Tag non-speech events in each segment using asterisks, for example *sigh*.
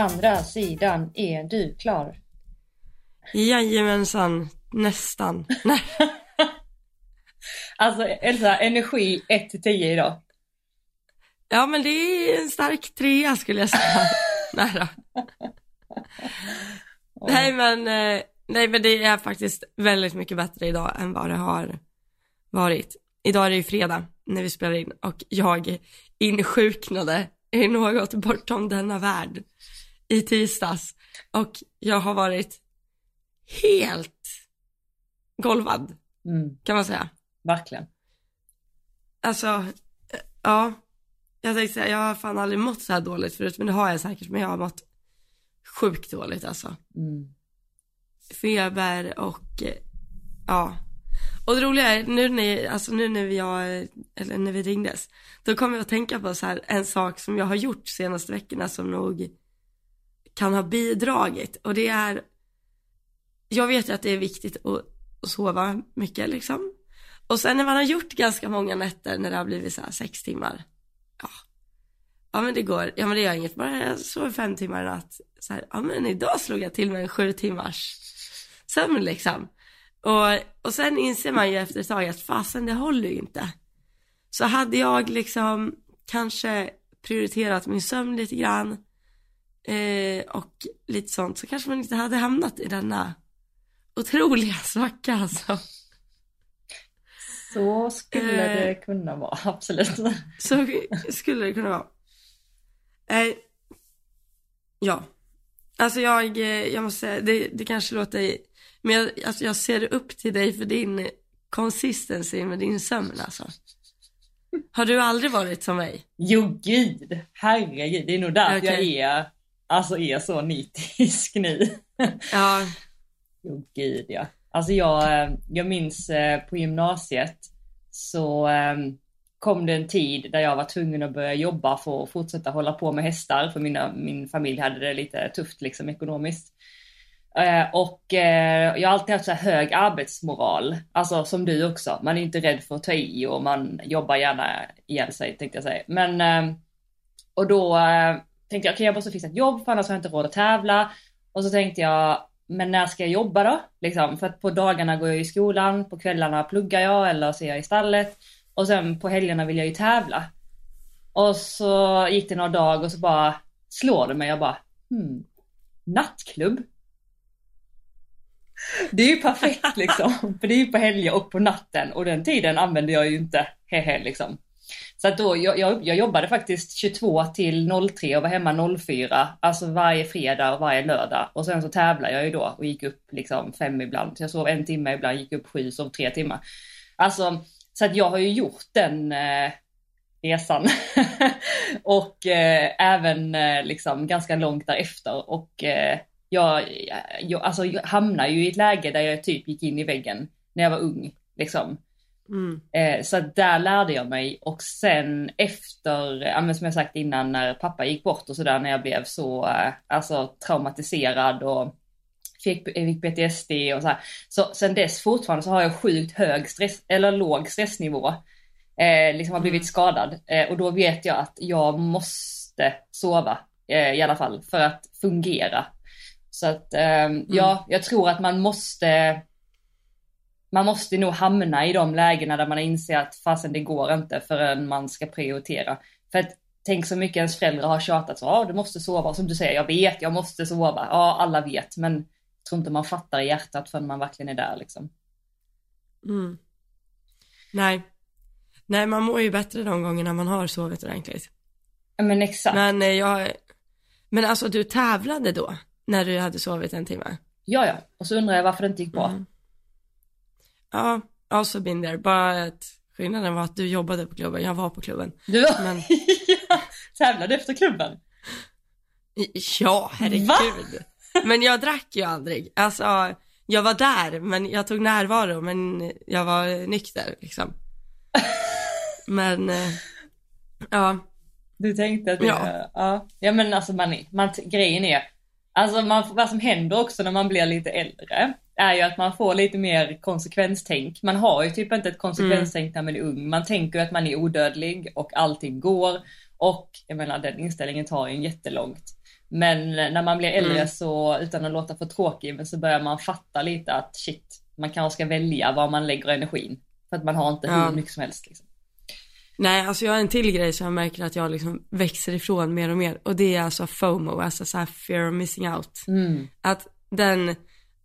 andra sidan är du klar. Jajamensan, nästan. *laughs* Alltså Elsa, energi 1 till 10 idag. Ja men det är en stark trea skulle jag säga. *laughs* nej då. Nej men, eh, nej men det är faktiskt väldigt mycket bättre idag än vad det har varit. Idag är det ju fredag när vi spelar in och jag insjuknade i något bortom denna värld i tisdags och jag har varit helt golvad Mm, kan man säga. verkligen. Alltså, eh, ja. Jag tänkte säga, jag har fan aldrig mått så här dåligt förut, men det har jag säkert, men jag har mått sjukt dåligt alltså. Mm. Feber och, eh, ja. Och det roliga är, nu när, alltså nu när jag, eller när vi ringdes, då kom jag att tänka på så här, en sak som jag har gjort senaste veckorna som nog kan ha bidragit och det är, jag vet ju att det är viktigt att, att sova mycket liksom. Och sen när man har gjort ganska många nätter när det har blivit så här sex timmar, ja, ja men det går, ja men det gör inget, bara jag sover fem timmar i natt, så här, ja men idag slog jag till med en sju timmars sömn liksom. Och, och sen inser man ju efter ett tag att fasen det håller ju inte. Så hade jag liksom kanske prioriterat min sömn lite grann eh, och lite sånt så kanske man inte hade hamnat i denna otroliga svacka alltså. Så skulle Eh. det kunna vara, *laughs* absolut. Så skulle det kunna vara. Eh, ja. Alltså jag, eh, jag måste säga, det, det kanske låter, men jag, alltså jag ser upp till dig för din consistency med din sömn alltså. Har du aldrig varit som mig? Jo gud, herregud. Det är nog därför Okej. jag är, alltså är så nitisk *laughs* nu. Ja, Jo gud ja. Alltså jag, eh, jag minns eh, på gymnasiet så eh, kom det en tid där jag var tvungen att börja jobba för att fortsätta hålla på med hästar för mina, min familj hade det lite tufft liksom ekonomiskt. Eh, Och jag har alltid haft så här hög arbetsmoral, alltså som du också. Man är inte rädd för att ta i och man jobbar gärna ihjäl sig tänkte jag säga. Men eh, och då tänkte jag okej jag måste fixa ett jobb för annars har jag inte råd att tävla. Och så tänkte jag men när ska jag jobba då? Liksom, för att på dagarna går jag i skolan, på kvällarna pluggar jag eller så är jag i stallet. Och sen på helgerna vill jag ju tävla. Och så gick det några dagar och så bara slår det mig. Jag bara, hmm, nattklubb? Det är ju perfekt liksom. *laughs* För det är ju på helger och på natten och den tiden använder jag ju inte hehe liksom. Så att då, jag, jag, jag jobbade faktiskt 22 till 03 och var hemma 04, alltså varje fredag och varje lördag. Och sen så tävlade jag ju då och gick upp liksom fem ibland. Så jag sov en timme ibland, gick upp sju, sov tre timmar. Alltså, så att jag har ju gjort den eh, resan. *laughs* och eh, även eh, liksom ganska långt därefter. Och eh, jag, jag, alltså, jag hamnar ju i ett läge där jag typ gick in i väggen när jag var ung. Liksom mm, Eh, så där lärde jag mig och sen efter, ja, som jag sagt innan när pappa gick bort och sådär när jag blev så eh, alltså, traumatiserad och fick, fick PTSD och så här. Så sen dess fortfarande så har jag sjukt hög stress, eller låg stressnivå. Eh, liksom har blivit Mm. skadad eh, och då vet jag att jag måste sova eh, i alla fall för att fungera. Så att eh, ja, jag tror att man måste man måste nog hamna i de lägena där man inser att fasen det går inte förrän man ska prioritera. För att tänk så mycket ens föräldrar har tjatat så, ja du måste sova, som du säger, jag vet, jag måste sova, ja alla vet, men jag tror inte man fattar i hjärtat förrän man verkligen är där liksom. mm. Nej. Nej, man mår ju bättre de gångerna man har sovit ordentligt. Ja men exakt. Men eh, jag, men alltså du tävlade då? När du hade sovit en timme? Ja ja, och så undrar jag varför det inte gick bra. Mm. Ja, also been there. Bara att skillnaden var att du jobbade på klubben, jag var på klubben. Du Men *laughs* ja, tävlade efter klubben? ja, herregud. Men jag drack ju aldrig. Alltså, jag var där, men jag tog närvaro, men jag var nykter liksom. *laughs* Men, eh, ja, Du tänkte att det, ja. ja. Ja men alltså man, man, grejen är, alltså man, vad som händer också när man blir lite äldre är ju att man får lite mer konsekvenstänk. Man har ju typ inte ett konsekvenstänk när man är ung. Man tänker ju att man är odödlig och allting går. Och jag menar den inställningen tar ju en jättelångt. Men när man blir äldre Mm. så, utan att låta för tråkig, men så börjar man fatta lite att shit, man kanske ska välja var man lägger energin. För att man har inte Ja. hur mycket som helst. Liksom. Nej, alltså jag har en till grej som jag märker att jag liksom växer ifrån mer och mer och det är alltså FOMO, alltså så här fear of missing out. Mm. Att den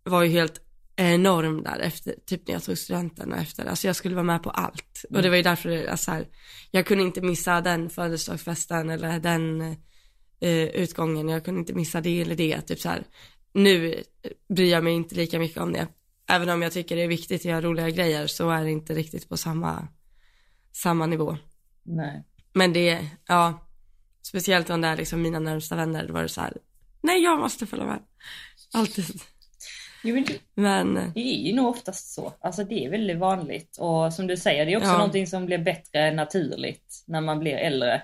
var ju helt enorm där efter, typ när jag tog studenten och efter, alltså jag skulle vara med på allt. Och det var ju därför det, alltså här, jag kunde inte missa den födelsedagsfesten eller den eh, utgången, jag kunde inte missa det eller det, typ så här. Nu bryr jag mig inte lika mycket om det. Även om jag tycker det är viktigt att göra roliga grejer så är det inte riktigt på samma, samma nivå. Nej. Men det, ja, speciellt om det är liksom mina närmsta vänner, då var det så här, nej jag måste följa med. Alltid. Jo, men det, Men, det är ju nog oftast så. Alltså det är väldigt vanligt. Och som du säger, det är också Ja. någonting som blir bättre naturligt när man blir äldre.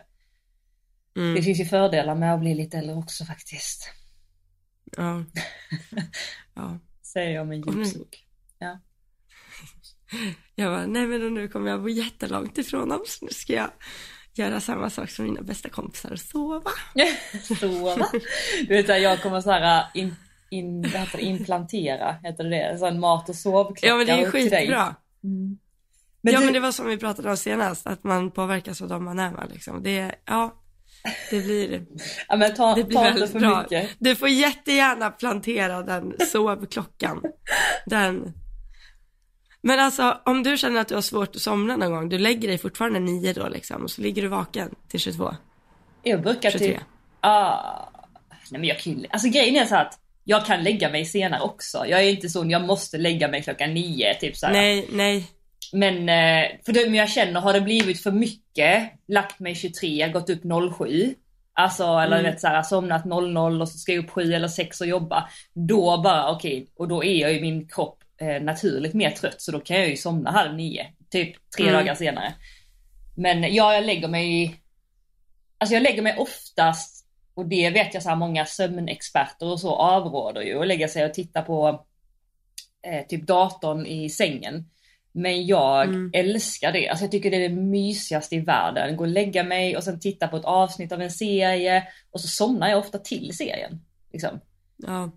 mm, Det finns ju fördelar med att bli lite äldre också faktiskt. ja. *laughs* ja. Säger jag med en djup. Jag bara, nej men nu kommer jag bo jättelångt ifrån dem, så nu ska jag göra samma sak som mina bästa kompisar och sova. *laughs* Så va? Du vet, så jag kommer så här in, in, vad heter det, implantera, heter det det? En sån mat och sovklocka Ja men det är skitbra. Men ja du, men det var som vi pratade om senast, att man påverkas av de man är med liksom. Det, ja, det blir, ja, men ta, det blir ta väldigt för bra. mycket. Du får jättegärna plantera den sovklockan. Den. Men alltså om du känner att du har svårt att somna någon gång, du lägger dig fortfarande nio då liksom och så ligger du vaken till 22, Jag brukar 23. typ... Ah, nej men jag kan alltså grejen är så att jag kan lägga mig senare också. Jag är inte sån, jag måste lägga mig klockan nio typ så här. Nej, nej, Men, eh, för det, jag känner, har det blivit för mycket, lagt mig 23, gått upp 07. Alltså eller Mm. vet så här, somnat 00 och så ska jag upp 7 eller 6 och jobba. Då bara okej, och då är jag ju min kropp naturligt mer trött så då kan jag ju somna halv nio. Typ tre Mm. dagar senare. Men ja, jag lägger mig Alltså jag lägger mig oftast, och det vet jag så här många sömnexperter och så avråder ju, att lägga sig och titta på eh, typ datorn i sängen. Men jag Mm. älskar det. Alltså jag tycker det är det mysigaste i världen. Gå och lägga mig och sen titta på ett avsnitt av en serie och så somnar jag ofta till serien. Liksom. ja.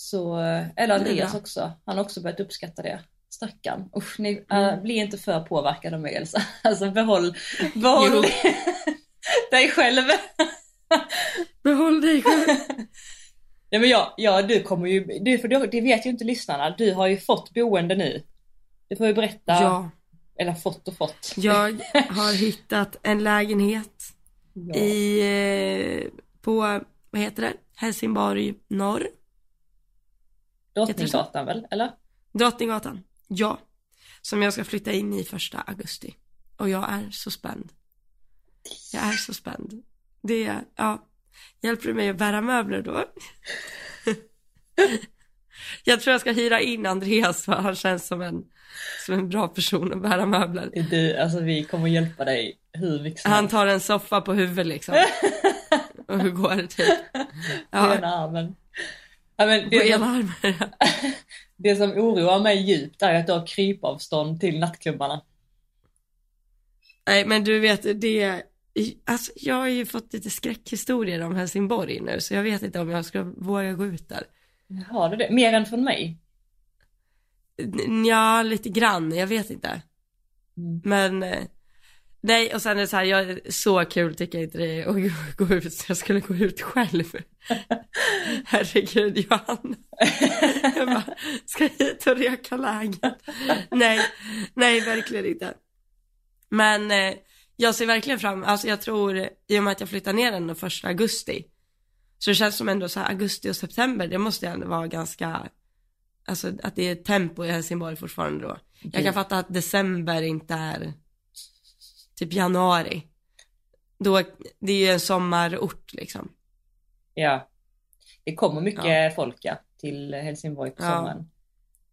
Så, eller Andreas bra. också. Han har också börjat uppskatta det. Stackarn. Usch, ni, Mm. äh, bli inte för påverkad av mig Elsa. *laughs* Alltså behåll, behåll *laughs* dig själv. *laughs* Behåll dig själv. Nej men ja, ja du kommer ju, du, för det, det vet ju inte lyssnarna, du har ju fått boende nu. Du får ju berätta, Ja, eller fått och fått. jag har hittat en lägenhet Ja. i, eh, på, vad heter det, Helsingborg norr, Drottninggatan väl, eller? Drottninggatan. Ja, som jag ska flytta in i första augusti. Och jag är så spänd. Jag är så spänd. Det, ja, hjälper du mig att bära möbler då? *laughs* jag tror jag ska hyra in Andreas för han känns som en, som en bra person att bära möbler. Du, alltså vi kommer hjälpa dig hur mycket som Han tar en soffa på huvudet liksom. *laughs* Och hur går det typ? Ja, ena armen. Ja, men det, som, armen. *laughs* det som oroar mig djupt är att du har krypavstånd till nattklubbarna. Nej men du vet det, alltså jag har ju fått lite skräckhistorier om Helsingborg nu så jag vet inte om jag ska våga gå ut där. Har du det? Mer än från mig? Ja, lite grann, jag vet inte. Mm. Men eh, nej och sen är det så här, jag, så kul tycker jag inte det är att gå ut så jag skulle gå ut själv. *laughs* Herregud Johanna. Jag bara, ska jag hit och reka läget? Nej, nej verkligen inte. Men eh, jag ser verkligen fram, alltså jag tror, i och med att jag flyttar ner den första augusti, så det känns som ändå så här augusti och september, det måste ändå vara ganska, alltså att det är tempo i Helsingborg fortfarande då. Jag kan fatta att december inte är typ januari. Då, det är ju en sommarort liksom. Ja. Det kommer mycket Ja. folk ja, till Helsingborg på Ja. sommaren.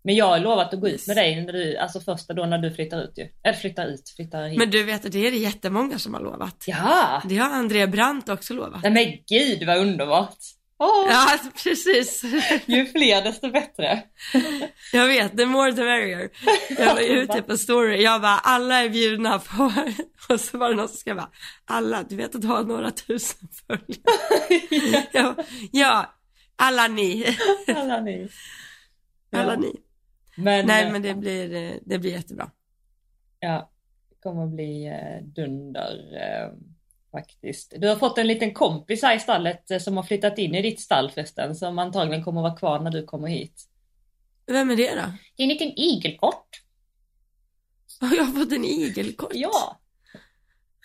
Men jag har lovat att gå ut med dig när du, alltså första då när du flyttar ut ju. Eller flyttar ut, flyttar hit. Men du vet att det är det jättemånga som har lovat. Ja! Det har Andrea Brandt också lovat. Nej men gud vad underbart! Åh, Ja, precis. *laughs* Ju fler desto bättre. Jag vet, the more the merrier. Jag var ute *laughs* på story, jag bara, alla är bjudna på, *laughs* och så var det någon som skrev bara, alla, du vet att du har några tusen följare. Bara, ja, alla ni, Alla ni. alla Ja. ni. Men, Nej eh, men det blir, eh, det blir jättebra. Ja, det kommer att bli eh, dunder faktiskt. Du har fått en liten kompis här i stallet eh, som har flyttat in i ditt stall förresten, som antagligen kommer att vara kvar när du kommer hit. Vem är det då? Det är en liten igelkott. Har jag fått en igelkott? Ja!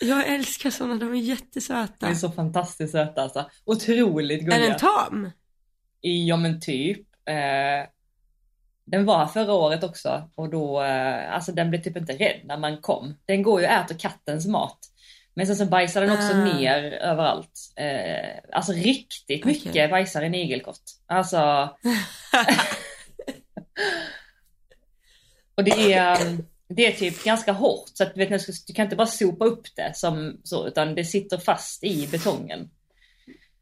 Jag älskar sådana, de är jättesöta. De är så fantastiskt söta alltså. Otroligt Är gulliga. den tam? Ja men typ. Eh, den var förra året också och då, eh, alltså den blev typ inte rädd när man kom. Den går ju och äter kattens mat. Men sen så bajsar den också Ah. ner överallt. Eh, alltså riktigt Okej. mycket bajsar en igelkott. Alltså. *laughs* och det är, um, det är typ ganska hårt så att du, vet, du kan inte bara sopa upp det som så utan det sitter fast i betongen.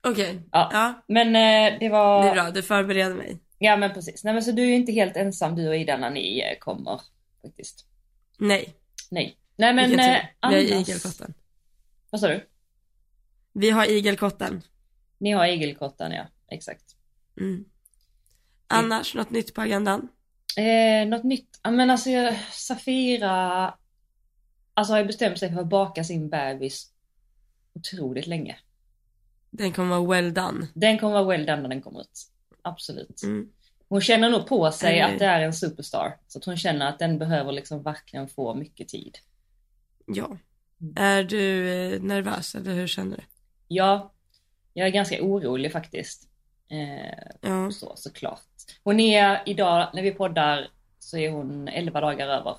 Okej, Ja. ja. Men eh, det var... Det är bra, du förbereder mig. Ja men precis. Nej men så du är ju inte helt ensam du och Ida när ni eh, kommer faktiskt. Nej, Nej. Nej men eh, annars... igelkotten. Vad sa du? Vi har igelkotten. Ni har igelkottan ja, exakt. Mm. Annars, något nytt på agendan? Eh, något nytt? Ja men alltså Safira Alltså har ju bestämt sig för att baka sin bebis otroligt länge. Den kommer vara well done. Den kommer vara well done när den kommer ut. Absolut. Mm. Hon känner nog på sig Eller- att det är en superstar. Så att hon känner att den behöver liksom verkligen få mycket tid. Ja. Mm. Är du eh, nervös eller hur känner du? Ja, jag är ganska orolig faktiskt. Eh, Ja. så, såklart. Hon är idag, när vi poddar, så är hon 11 dagar över.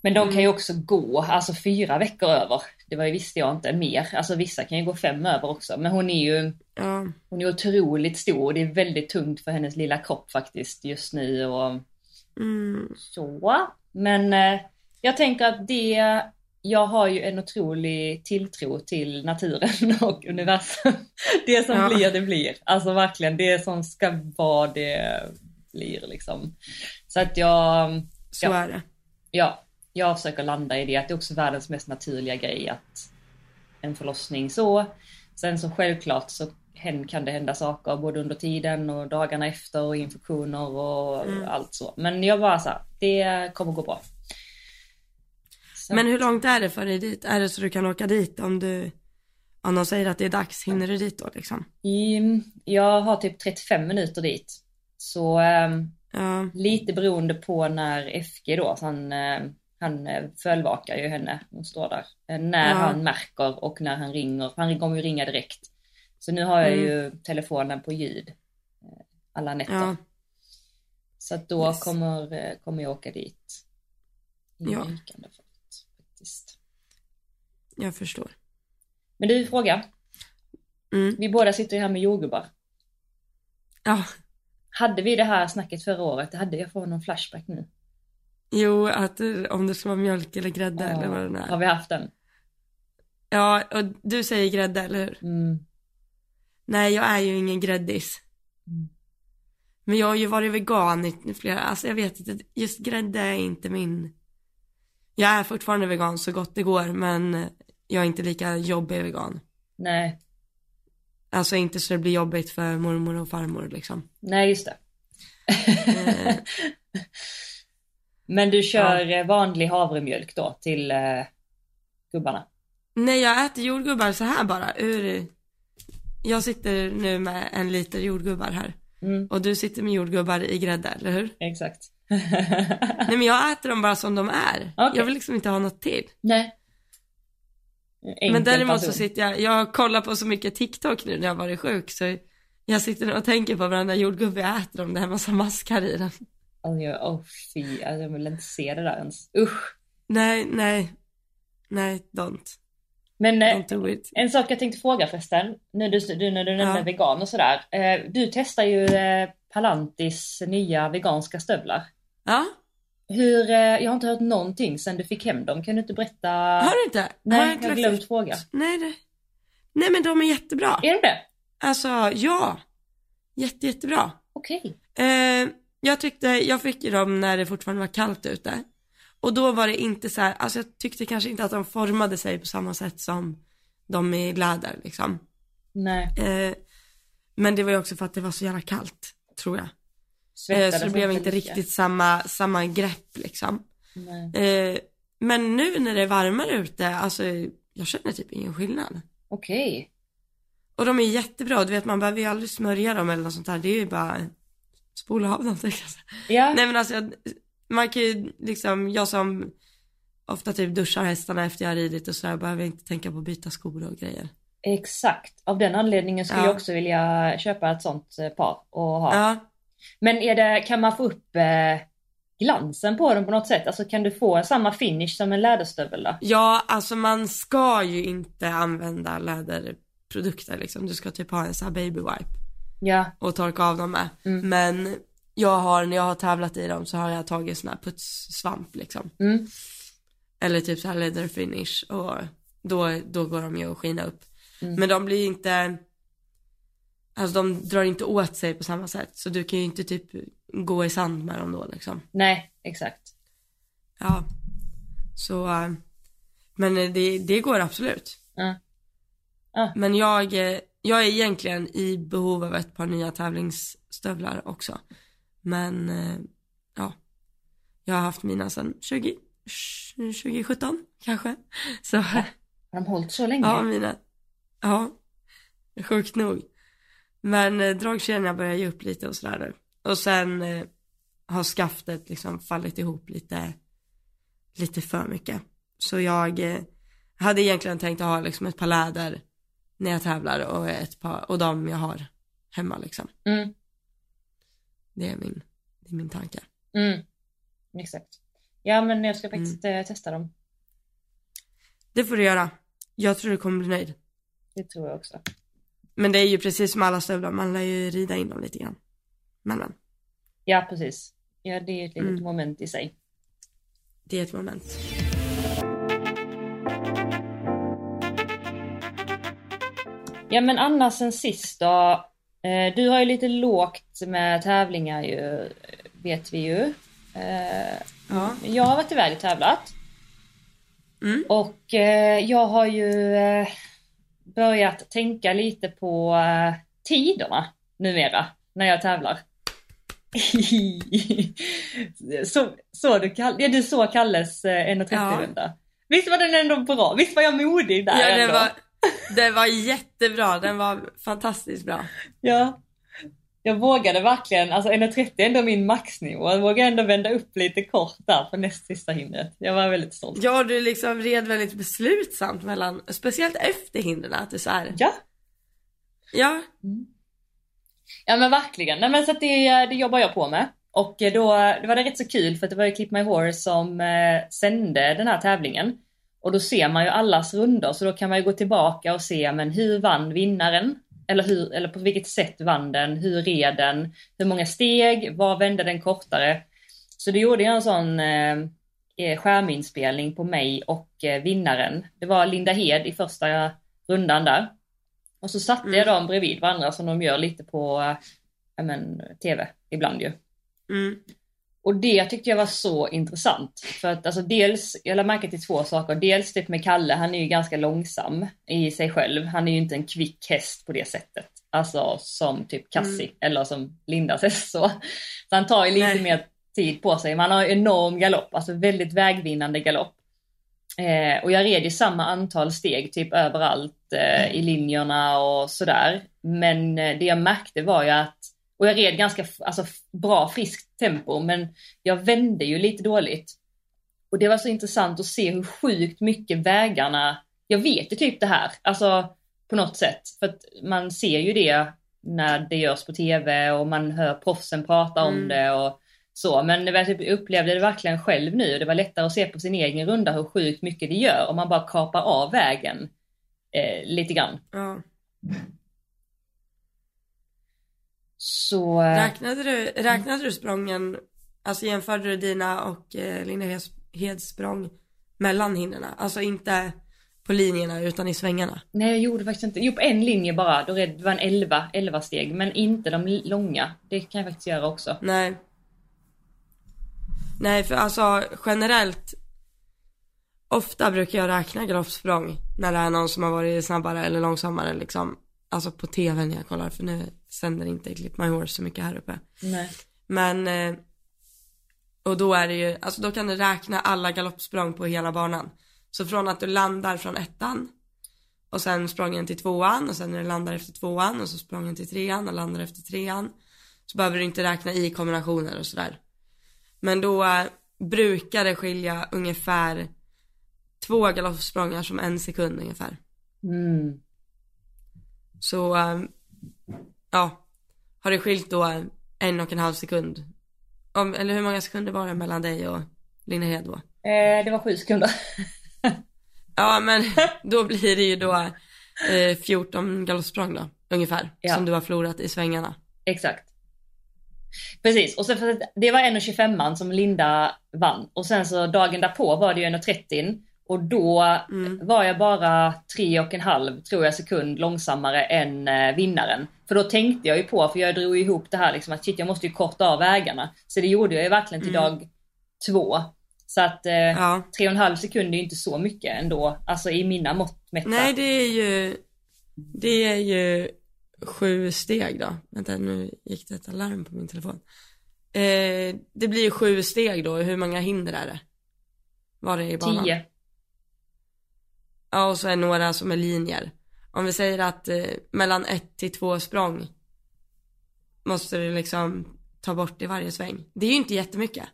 Men de kan ju också gå, alltså fyra veckor över. Det var ju, visste jag inte, mer. Alltså vissa kan ju gå fem över också. Men hon är ju Ja. hon är otroligt stor och det är väldigt tungt för hennes lilla kropp faktiskt just nu och Mm. så. Men eh, jag tänker att det, jag har ju en otrolig tilltro till naturen *laughs* och universum. Det som Ja. blir, det blir. Alltså verkligen, det som ska vara, det blir liksom. Så att jag, Så Ja. är det. ja, jag försöker landa i det, att det är också världens mest naturliga grej att en förlossning så. Sen så självklart så kan det hända saker både under tiden och dagarna efter och infektioner och Mm. allt så. Men jag bara så här, det kommer gå bra. Så, Men hur långt är det för dig dit? Är det så du kan åka dit om du, om de säger att det är dags, hinner du dit då liksom? i- jag har typ 35 minuter dit. Så ehm, Ja, lite beroende på när FG då, han, eh, han eh, fölvakar ju henne, hon står där. Eh, När Ja. han märker och när han ringer, han kommer ju ringa direkt. Så nu har jag Mm. ju telefonen på ljud alla nätter. ja, Så att då Yes. kommer, kommer jag åka dit. I Ja. faktiskt. Jag förstår. Men du, fråga. Mm. Vi båda sitter ju här med jordgubbar. Ja, Hade vi det här snacket förra året? Det hade jag fått någon flashback nu. jo att om det ska vara mjölk eller grädde eller vad det Har är. vi haft den? Ja, och du säger grädde, eller hur? Mm. Nej, jag är ju ingen gräddis. Mm. Men jag har ju varit vegan i flera, alltså jag vet inte, just grädde är inte min. Jag är fortfarande vegan så gott det går, men jag är inte lika jobbig vegan. Nej, Alltså inte så det blir jobbigt för mormor och farmor liksom. nej just det. Eh, *laughs* Men du kör eh, vanlig havremjölk då till eh, gubbarna? Nej, jag äter jordgubbar så här bara ur... Jag sitter nu med en liter jordgubbar här. Mm, Och du sitter med jordgubbar i grädde, eller hur? exakt. *laughs* Nej men jag äter dem bara som de är. Okej. Jag vill liksom inte ha något till. nej. Enkel men däremot så sitter jag, jag kollar på så mycket TikTok nu när jag varit sjuk så jag sitter och tänker på varenda jordgubbe jag äter om det är massa maskar i den. Alltså, jag- Åh fy, alltså, jag vill inte se det där ens. Usch. Nej, nej. Nej, don't. Men eh, Don't do it. en sak jag tänkte fråga förresten, nu, du, du, när du nämnde Ja. vegan och sådär. Eh, du testar ju eh, Palantis nya veganska stövlar. Ja, Hur, eh, jag har inte hört någonting sedan du fick hem dem. Kan du inte berätta? har du inte? Nej, har jag inte har glömt ut? fråga. Nej, det... Nej men de är jättebra. Är de det? Alltså ja. Jätte, jättebra. Okej. Eh, jag tyckte, jag fick ju dem när det fortfarande var kallt ute. Och då var det inte så här, alltså jag tyckte kanske inte att de formade sig på samma sätt som de i läder liksom. Nej. Eh, men det var ju också för att det var så jävla kallt, tror jag. Eh, Svettades så det blev inte riktigt samma, samma grepp liksom. Eh, men nu när det är varmare ute, alltså jag känner typ ingen skillnad. Okej. Och de är jättebra, du vet man behöver ju aldrig smörja dem eller något sånt där, det är ju bara spola av dem *laughs* tänkte jag. Ja. Nej men alltså jag- man kan ju liksom, jag som ofta typ duschar hästarna efter jag har ridit och sådär behöver inte tänka på att byta skor och grejer. Exakt. Av den anledningen skulle Ja. jag också vilja köpa ett sånt eh, par och ha. Ja, Men är det, kan man få upp eh, glansen på dem på något sätt? Alltså kan du få samma finish som en läderstövel då? ja alltså man ska ju inte använda läderprodukter liksom, du ska typ ha en sån här baby wipe Ja. och torka av dem med. Mm. Men jag har, när jag har tävlat i dem så har jag tagit sån här putssvamp liksom. Mm. Eller typ så här leather finish och då, då går de ju att skina upp. Mm. Men de blir inte, alltså de drar inte åt sig på samma sätt. Så du kan ju inte typ gå i sand med dem då liksom. Nej, exakt. Ja. Så, eh, men det, det går absolut. Ja. Ja. Men jag, eh, jag är egentligen i behov av ett par nya tävlingsstövlar också. Men, eh, ja. Jag har haft mina sedan 20, 2017 kanske. Så, Har de hållit så länge? ja mina, ja. Sjukt nog. Men eh, dragkedjorna börjar ge upp lite och sådär. Och sen eh, har skaftet liksom fallit ihop lite, lite för mycket. Så jag eh, hade egentligen tänkt att ha liksom ett par läder när jag tävlar och ett par, och de jag har hemma liksom. Mm. Det är min, det är min tanke. Mm. Exakt. Ja men jag ska faktiskt Mm. eh, testa dem. Det får du göra. Jag tror du kommer bli nöjd. Det tror jag också. Men det är ju precis som alla stövlar, man lär ju rida in dem lite grann. Men, men Ja precis. Ja det är ett litet Mm. moment i sig. det är ett moment. Ja men annars sen sist då. Eh, du har ju lite lågt med tävlingar ju, vet vi ju. Eh, Ja. jag har varit iväg och tävlat. Mm. Och eh, jag har ju börjat tänka lite på eh, tiderna numera när jag tävlar. *laughs* så, så du, Kalle, ja, du såg Kalles eh, 1.30-runda. Visst var den ändå bra? Visst var jag modig där Ja, den var, den var jättebra, den var fantastiskt bra. *laughs* Ja. Jag vågade verkligen, alltså 1.30 är ändå min maxnivå. Jag vågade ändå vända upp lite kort där på näst sista hindret. Jag var väldigt stolt. Ja, du liksom red väldigt beslutsamt mellan, speciellt efter hindren, att du så här, Ja, ja, ja men verkligen. Nej, men så det, det jobbar jag på med. Och eh, då det var det rätt så kul för att det var ju Clip My Horse som eh, sände den här tävlingen. Och då ser man ju allas rundor så då kan man ju gå tillbaka och se men hur vann vinnaren? Eller, hur, eller på vilket sätt vann den? Hur red den? Hur många steg? Var vände den kortare? Så då gjorde jag en sån eh, eh, skärminspelning på mig och eh, vinnaren. Det var Linda Hed i första rundan där. Och så satte Mm. jag dem bredvid varandra som de gör lite på eh, men, TV ibland ju. mm, Och det tyckte jag var så intressant. För att alltså dels, jag lade märke till två saker. Dels typ med Kalle, han är ju ganska långsam i sig själv. Han är ju inte en kvick häst på det sättet. Alltså som typ Cassie eller som Lindas *laughs* häst så. Så han tar ju lite Nej. mer tid på sig. Man har ju enorm galopp, alltså väldigt vägvinnande galopp. Eh, och jag red ju samma antal steg typ överallt eh, i linjerna och sådär. Men eh, det jag märkte var ju att, och jag red ganska alltså, bra friskt tempo men jag vände ju lite dåligt. Och det var så intressant att se hur sjukt mycket vägarna, jag vet ju typ det här, alltså på något sätt. För att man ser ju det när det görs på TV och man hör proffsen prata om Mm. det och så. Men jag typ upplevde det verkligen själv nu och det var lättare att se på sin egen runda hur sjukt mycket det gör om man bara kapar av vägen eh, lite grann. ja. Så... Räknade du, räknade du sprången, alltså jämförde du dina och eh, Linda Hed- Heds språng mellan hindren? Alltså inte på linjerna utan i svängarna. Nej jag gjorde faktiskt inte, jo på en linje bara, då det var en 11, 11 steg men inte de långa. Det kan jag faktiskt göra också. Nej. Nej för alltså generellt Ofta brukar jag räkna galoppsprång när det är någon som har varit snabbare eller långsammare liksom. Alltså på tv när jag kollar för nu sänder inte Clip My Horse så mycket här uppe. Nej. Men eh, och då är det ju, alltså då kan du räkna alla galoppsprång på hela banan. Så från att du landar från ettan och sen sprången till tvåan och sen när du landar efter tvåan och så sprången till trean och landar efter trean. Så behöver du inte räkna i kombinationer och sådär. Men då eh, brukar det skilja ungefär två galoppsprångar som en sekund ungefär. Mm. Så, eh, ja, har det skilt då en och en halv sekund. Om, eller hur många sekunder var det mellan dig och Linnehed då? Eh, det var sju sekunder. *laughs* Ja men då blir det ju då eh, 14 galoppsprång då, ungefär. Ja. Som du har förlorat i svängarna. Exakt. Precis, och sen för det var 1.25 som Linda vann. Och sen så dagen därpå var det ju 1.30 och då Mm. var jag bara tre och en halv, tror jag, sekund långsammare än eh, vinnaren. För då tänkte jag ju på, för jag drog ihop det här liksom att shit, jag måste ju korta av vägarna. Så det gjorde jag ju verkligen till Mm. dag två. Så att eh, Ja. tre och en halv sekund är ju inte så mycket ändå, alltså i mina mått mätta. Nej det är ju, det är ju sju steg då. Vänta nu gick det ett alarm på min telefon. Eh, det blir ju sju steg då, hur många hinder är det? Var det i banan? Tio. Ja och så är några som är linjer. Om vi säger att eh, mellan ett till två språng måste du liksom ta bort i varje sväng. Det är ju inte jättemycket.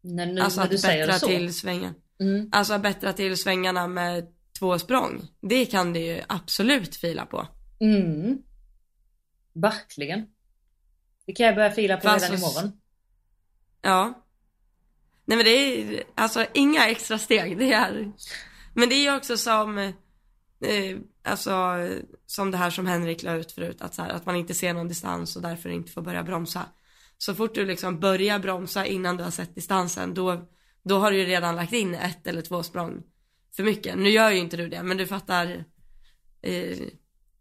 När, nu, Alltså när att bättra så. till svängen. Mm. Alltså bättra till svängarna med två språng. Det kan du ju absolut fila på. Mm. Verkligen. Det kan jag börja fila på För redan alltså- imorgon. Ja. Nej men det är alltså inga extra steg. Det är, men det är ju också som, eh, alltså som det här som Henrik la ut förut. Att, så här, att man inte ser någon distans och därför inte får börja bromsa. Så fort du liksom börjar bromsa innan du har sett distansen då, då har du ju redan lagt in ett eller två språng för mycket. Nu gör ju inte du det men du fattar. Eh,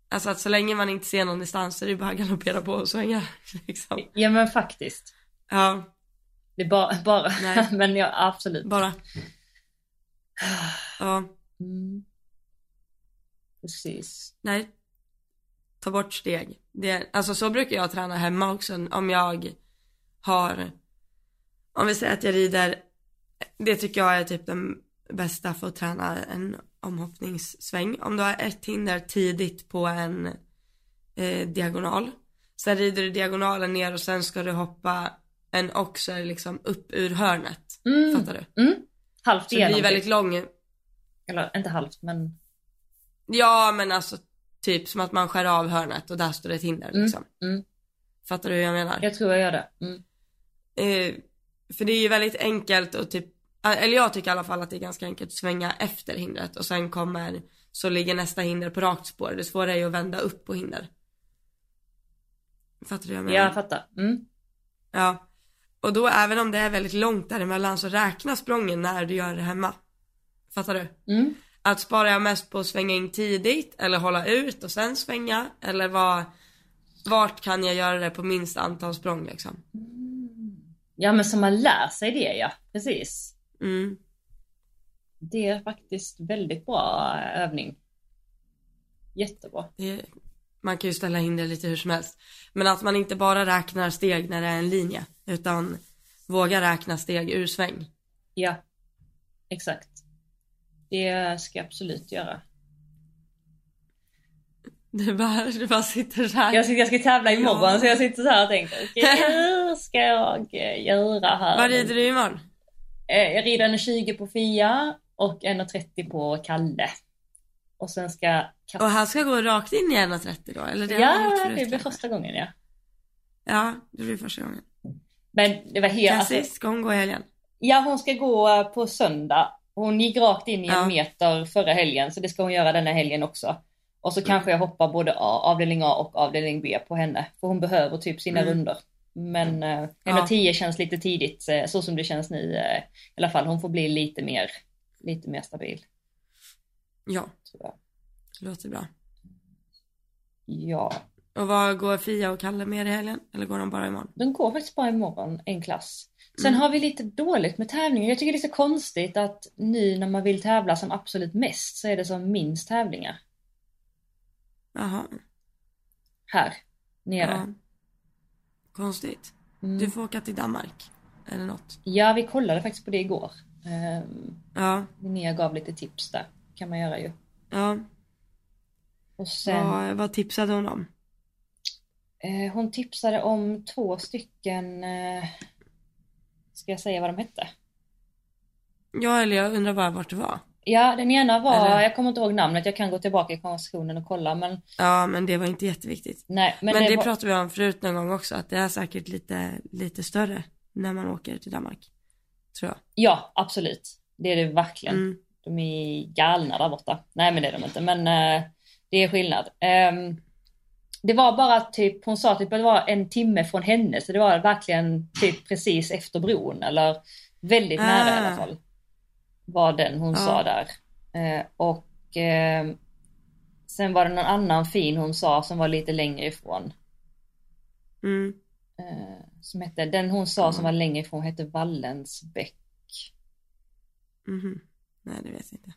alltså att så länge man inte ser någon distans så är det bara att galoppera på och svänga. *laughs* Liksom. Ja men faktiskt. Ja, Det är bara, bara. *laughs* Men ja absolut. bara. *sighs* Ja, Mm. Precis. nej. Ta bort steg. Det, alltså så brukar jag träna hemma också om jag har, om vi säger att jag rider, det tycker jag är typ den bästa för att träna en omhoppningssväng. Om du har ett hinder tidigt på en eh, diagonal. Sen rider du diagonalen ner och sen ska du hoppa en oxer liksom upp ur hörnet. Mm. Fattar du? Mm. Halvt Så det blir väldigt typ. lång, Eller inte halvt men. Ja men alltså typ som att man skär av hörnet och där står det ett hinder Mm. liksom. Mm. Fattar du hur jag menar? Jag tror jag gör det. Mm. Eh, för det är ju väldigt enkelt och typ, eller jag tycker i alla fall att det är ganska enkelt att svänga efter hindret och sen kommer, så ligger nästa hinder på rakt spår. Det svåra är ju att vända upp på hinder. Fattar du hur jag menar? Jag fattar. Mm. Ja. Och då även om det är väldigt långt däremellan så räkna sprången när du gör det hemma. Fattar du? Mm. Att spara jag mest på att svänga in tidigt eller hålla ut och sen svänga eller vad, vart kan jag göra det på minst antal språng liksom? Ja men så man lär sig det ja. Precis. Mm. Det är faktiskt väldigt bra övning. Jättebra. Det, man kan ju ställa hinder lite hur som helst. Men att man inte bara räknar steg när det är en linje utan våga räkna steg ur sväng. Ja. Exakt. Det ska jag absolut göra. Du bara, du bara sitter så här. Jag ska, jag ska tävla imorgon Ja. så jag sitter så här och tänker *laughs* hur ska jag eh, göra här? Vad rider du imorgon? Eh, Jag rider 1,20 på Fia och 1,30 på Kalle. Och sen ska Och han ska gå rakt in i 1.30 då? Eller det Ja, det blir första gången ja. Ja, det blir första gången. Men det var helt, Cassie, alltså, ska hon gå i helgen? ja hon ska gå på söndag. Hon gick rakt in i en Ja. meter förra helgen så det ska hon göra denna helgen också. Och så Mm. kanske jag hoppar både A, avdelning A och avdelning B på henne. För hon behöver typ sina Mm. runder. Men eh, Ja. 1,10 känns lite tidigt eh, så som det känns nu eh, i alla fall. Hon får bli lite mer, lite mer stabil. Ja, jag. det låter bra. Ja, Och vad går Fia och Kalle med i helgen? Eller går de bara imorgon? de går faktiskt bara imorgon, en klass. Sen Mm. har vi lite dåligt med tävlingar. Jag tycker det är så konstigt att nu när man vill tävla som absolut mest så är det som minst tävlingar. Jaha. Här, nere. Ja. Konstigt. Mm. Du får åka till Danmark. Eller något. Ja, vi kollade faktiskt på det igår. Um, Ja. Linnea gav lite tips där. Kan man göra ju. Ja. Och sen, Vad, vad tipsade hon om? eh, hon tipsade om två stycken, eh, ska jag säga vad de hette? Ja, eller jag undrar bara vart det var. Ja, den ena var, Eller? jag kommer inte ihåg namnet, jag kan gå tillbaka i konversationen och kolla men Ja, men det var inte jätteviktigt. nej. Men, Men, det, var, pratade vi om förut någon gång också, att det är säkert lite, lite större när man åker till Danmark. Tror jag. Ja, absolut. Det är det verkligen. Mm. De är galna där borta. Nej men det är de inte, men eh, det är skillnad. Ehm, det var bara typ, hon sa typ att det var en timme från henne, så det var verkligen typ precis efter bron, eller väldigt nära i alla Ah. fall. Var den hon Ja. sa där. Eh, och ehm, sen var det någon annan fin hon sa som var lite längre ifrån. Mm. Eh, som hette, den hon sa som Mm. var längre ifrån hette Wallensbäck. Mhm. Nej, det vet jag inte.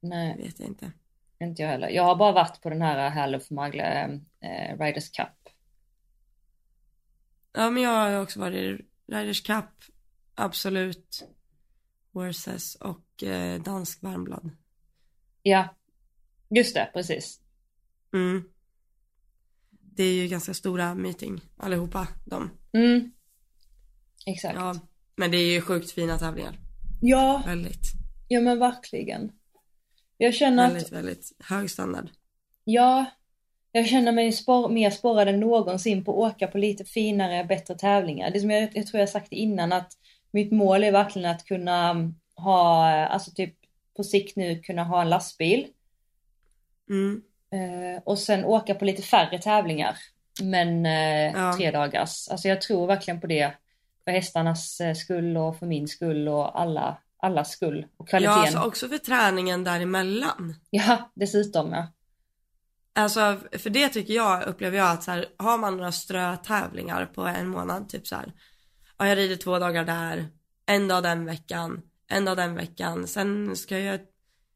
Nej. Det vet jag inte. Inte jag heller. Jag har bara varit på den här Herluf Magle eh, Riders Cup. Ja, men jag har också varit i Riders Cup, Absolut, Versus och eh, Dansk Varmblad. Ja, just det, precis. Mm. Det är ju ganska stora meeting allihopa de. Mm. Exakt. Ja, men det är ju sjukt fina tävlingar. Ja, Väldigt, ja men verkligen. Jag känner att, väldigt, väldigt hög standard. ja, jag känner mig spår, mer sporrad än någonsin på att åka på lite finare, bättre tävlingar. Det som jag, jag tror jag sagt innan att mitt mål är verkligen att kunna mm, ha, alltså typ på sikt nu kunna ha en lastbil. Mm. Eh, och sen åka på lite färre tävlingar. Men eh, Ja. tre dagars. Alltså jag tror verkligen på det. För hästarnas eh, skull och för min skull och alla, allas skull. Och Ja, kvaliteten. alltså Ja, också för träningen däremellan. dessutom ja. Alltså, för det tycker jag, upplever jag att så här, har man några strötävlingar på en månad, typ så här, ja jag rider två dagar där, en dag den veckan, en dag den veckan, sen ska jag,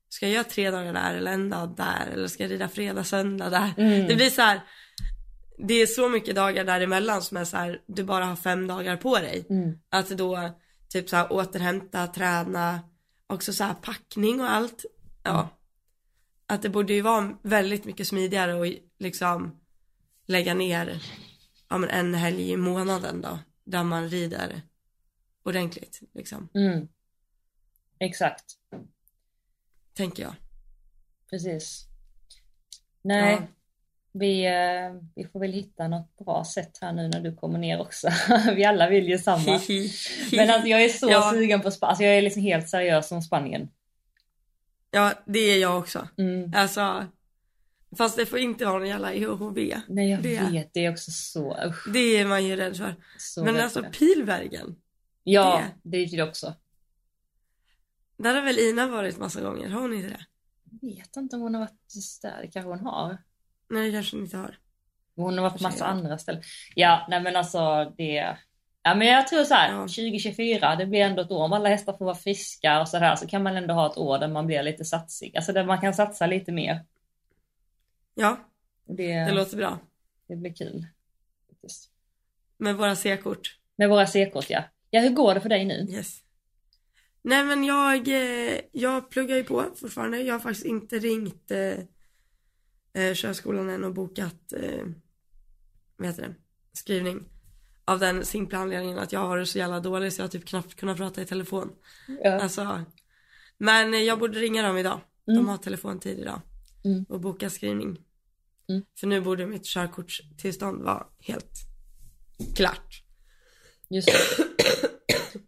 ska jag göra tre dagar där eller en dag där, eller ska jag rida fredag, söndag där. Mm. Det blir så här, det är så mycket dagar däremellan som är så här, du bara har fem dagar på dig. Mm. Att då typ så här återhämta, träna, också så här packning och allt. Ja. Mm. Att det borde ju vara väldigt mycket smidigare och liksom lägga ner ja, men en helg i månaden då. Där man rider ordentligt liksom. Mm. Exakt, Tänker jag. precis. Nej, Ja. Vi, eh, vi får väl hitta något bra sätt här nu när du kommer ner också. *laughs* vi alla vill ju samma. *laughs* Men alltså jag är så Ja. sugen på Spanien. Alltså jag är liksom helt seriös om Spanien. Ja, det är jag också. Mm. Alltså, fast det får inte vara någon jävla IHHV. Nej jag Det- vet, det är också så, usch, Det är man ju rädd för. så Men alltså det. pilvägen. Ja, det är det också. Där har väl Ina varit massa gånger, har hon inte det? Jag vet inte om hon har varit där, det kanske hon har. Nej, kanske inte har. Hon har varit på massa andra ställen. Ja, nej men alltså det... Ja men jag tror så här, Ja. 2024, det blir ändå ett år om alla hästar får vara friska och så här så kan man ändå ha ett år där man blir lite satsig. Alltså där man kan satsa lite mer. Ja, Det, det låter bra. det blir kul. faktiskt. Med våra C-kort. Med våra C-kort ja. Ja, hur går det för dig nu? Yes. Nej men jag, eh, jag pluggar ju på fortfarande. Jag har faktiskt inte ringt eh, körskolan än och bokat, eh, vad heter det, skrivning. Av den simpla anledningen att jag har varit så jävla dålig så jag har typ knappt kunnat prata i telefon. Ja. Alltså, men jag borde ringa dem idag. Mm. De har telefontid idag. Mm. Och boka skrivning. Mm. För nu borde mitt körkortstillstånd vara helt klart. Just det. *coughs*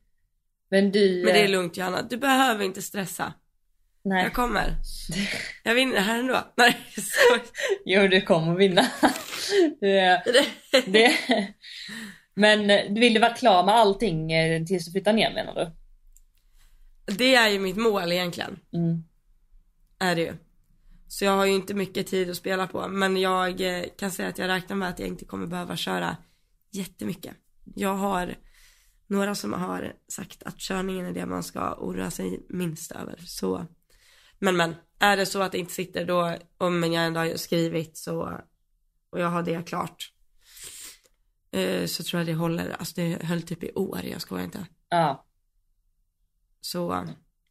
Men du... Men det är eh, lugnt Johanna, du behöver inte stressa. Nej. Jag kommer. Jag vinner här ändå. *laughs* Nej, så. Jo, du kommer vinna. *laughs* det, det, men vill du vara klar med allting eh, tills du flyttar ner menar du? Det är ju mitt mål egentligen. Mm. är det ju. Så jag har ju inte mycket tid att spela på. Men jag eh, kan säga att jag räknar med att jag inte kommer behöva köra jättemycket. Jag har några som har sagt att körningen är det man ska oroa sig minst över. Så, men men, är det så att det inte sitter då, om jag ändå har skrivit så, och jag har det klart, eh, så tror jag det håller, alltså det höll typ i år, jag skojar inte. Ja, Så,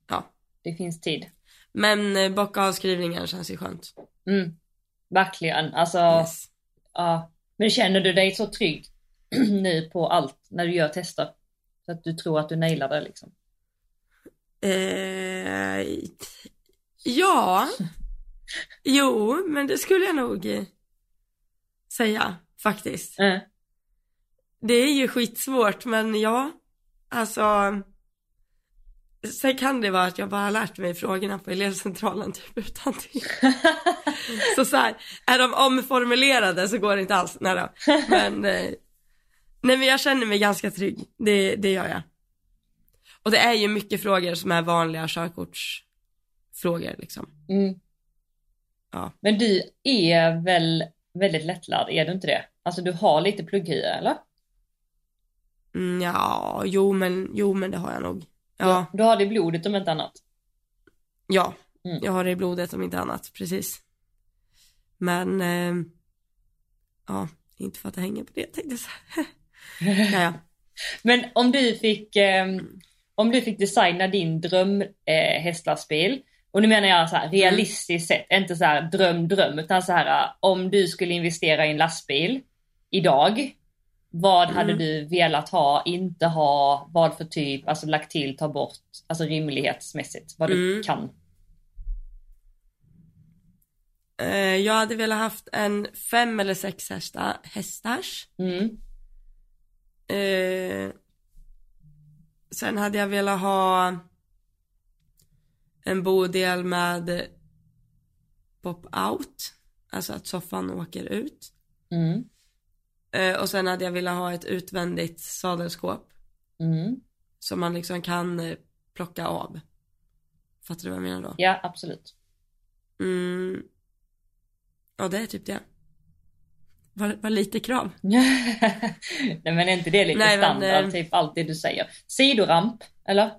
ja. det finns tid. Men eh, bocka av skrivningen känns ju skönt. Mm. Verkligen, alltså, Yes. ja. Men känner du dig så trygg *clears throat* nu på allt när du gör tester? Så att du tror att du nailar det liksom? Eh, ja, jo, men det skulle jag nog säga faktiskt. Mm. Det är ju skitsvårt, men ja, alltså. Sen kan det vara att jag bara har lärt mig frågorna på elevcentralen typ utan till. *laughs* Så så här, är de omformulerade så går det inte alls, nej då. Men, eh, nej men jag känner mig ganska trygg, det, det gör jag. Och det är ju mycket frågor som är vanliga körkortsfrågor liksom. Mm. Ja. Men du är väl väldigt lättlärd, är du inte det? Alltså du har lite plugghia eller? Mm, ja, jo men, jo men det har jag nog. Ja, Du har det i blodet om inte annat. ja, Mm. jag har det i blodet om inte annat, precis. Men, eh, ja, inte för att det hänger på det tänkte jag säga. *laughs* ja, ja. Men om du fick, eh, om du fick designa din dröm eh, och nu menar jag så här realistiskt sett, inte så här dröm dröm, utan så här eh, om du skulle investera i en lastbil idag, vad hade Mm. du velat ha, inte ha, vad för typ, alltså lagt till, ta bort, alltså rimlighetsmässigt, vad du Mm. kan. Eh, jag hade velat haft en fem eller sex hästa, hästars. Mm. Eh, sen hade jag velat ha en bodel med pop-out. Alltså att soffan åker ut. Mm. Eh, och sen hade jag velat ha ett utvändigt sadelskåp. Mm. Som man liksom kan eh, plocka av. Fattar du vad jag menar då? Ja, absolut. Mm. Ja, det är typ det. Var, var lite krav. *laughs* Nej men är inte det lite Nej, men, standard, eh, typ allt det du säger? Sidoramp, eller?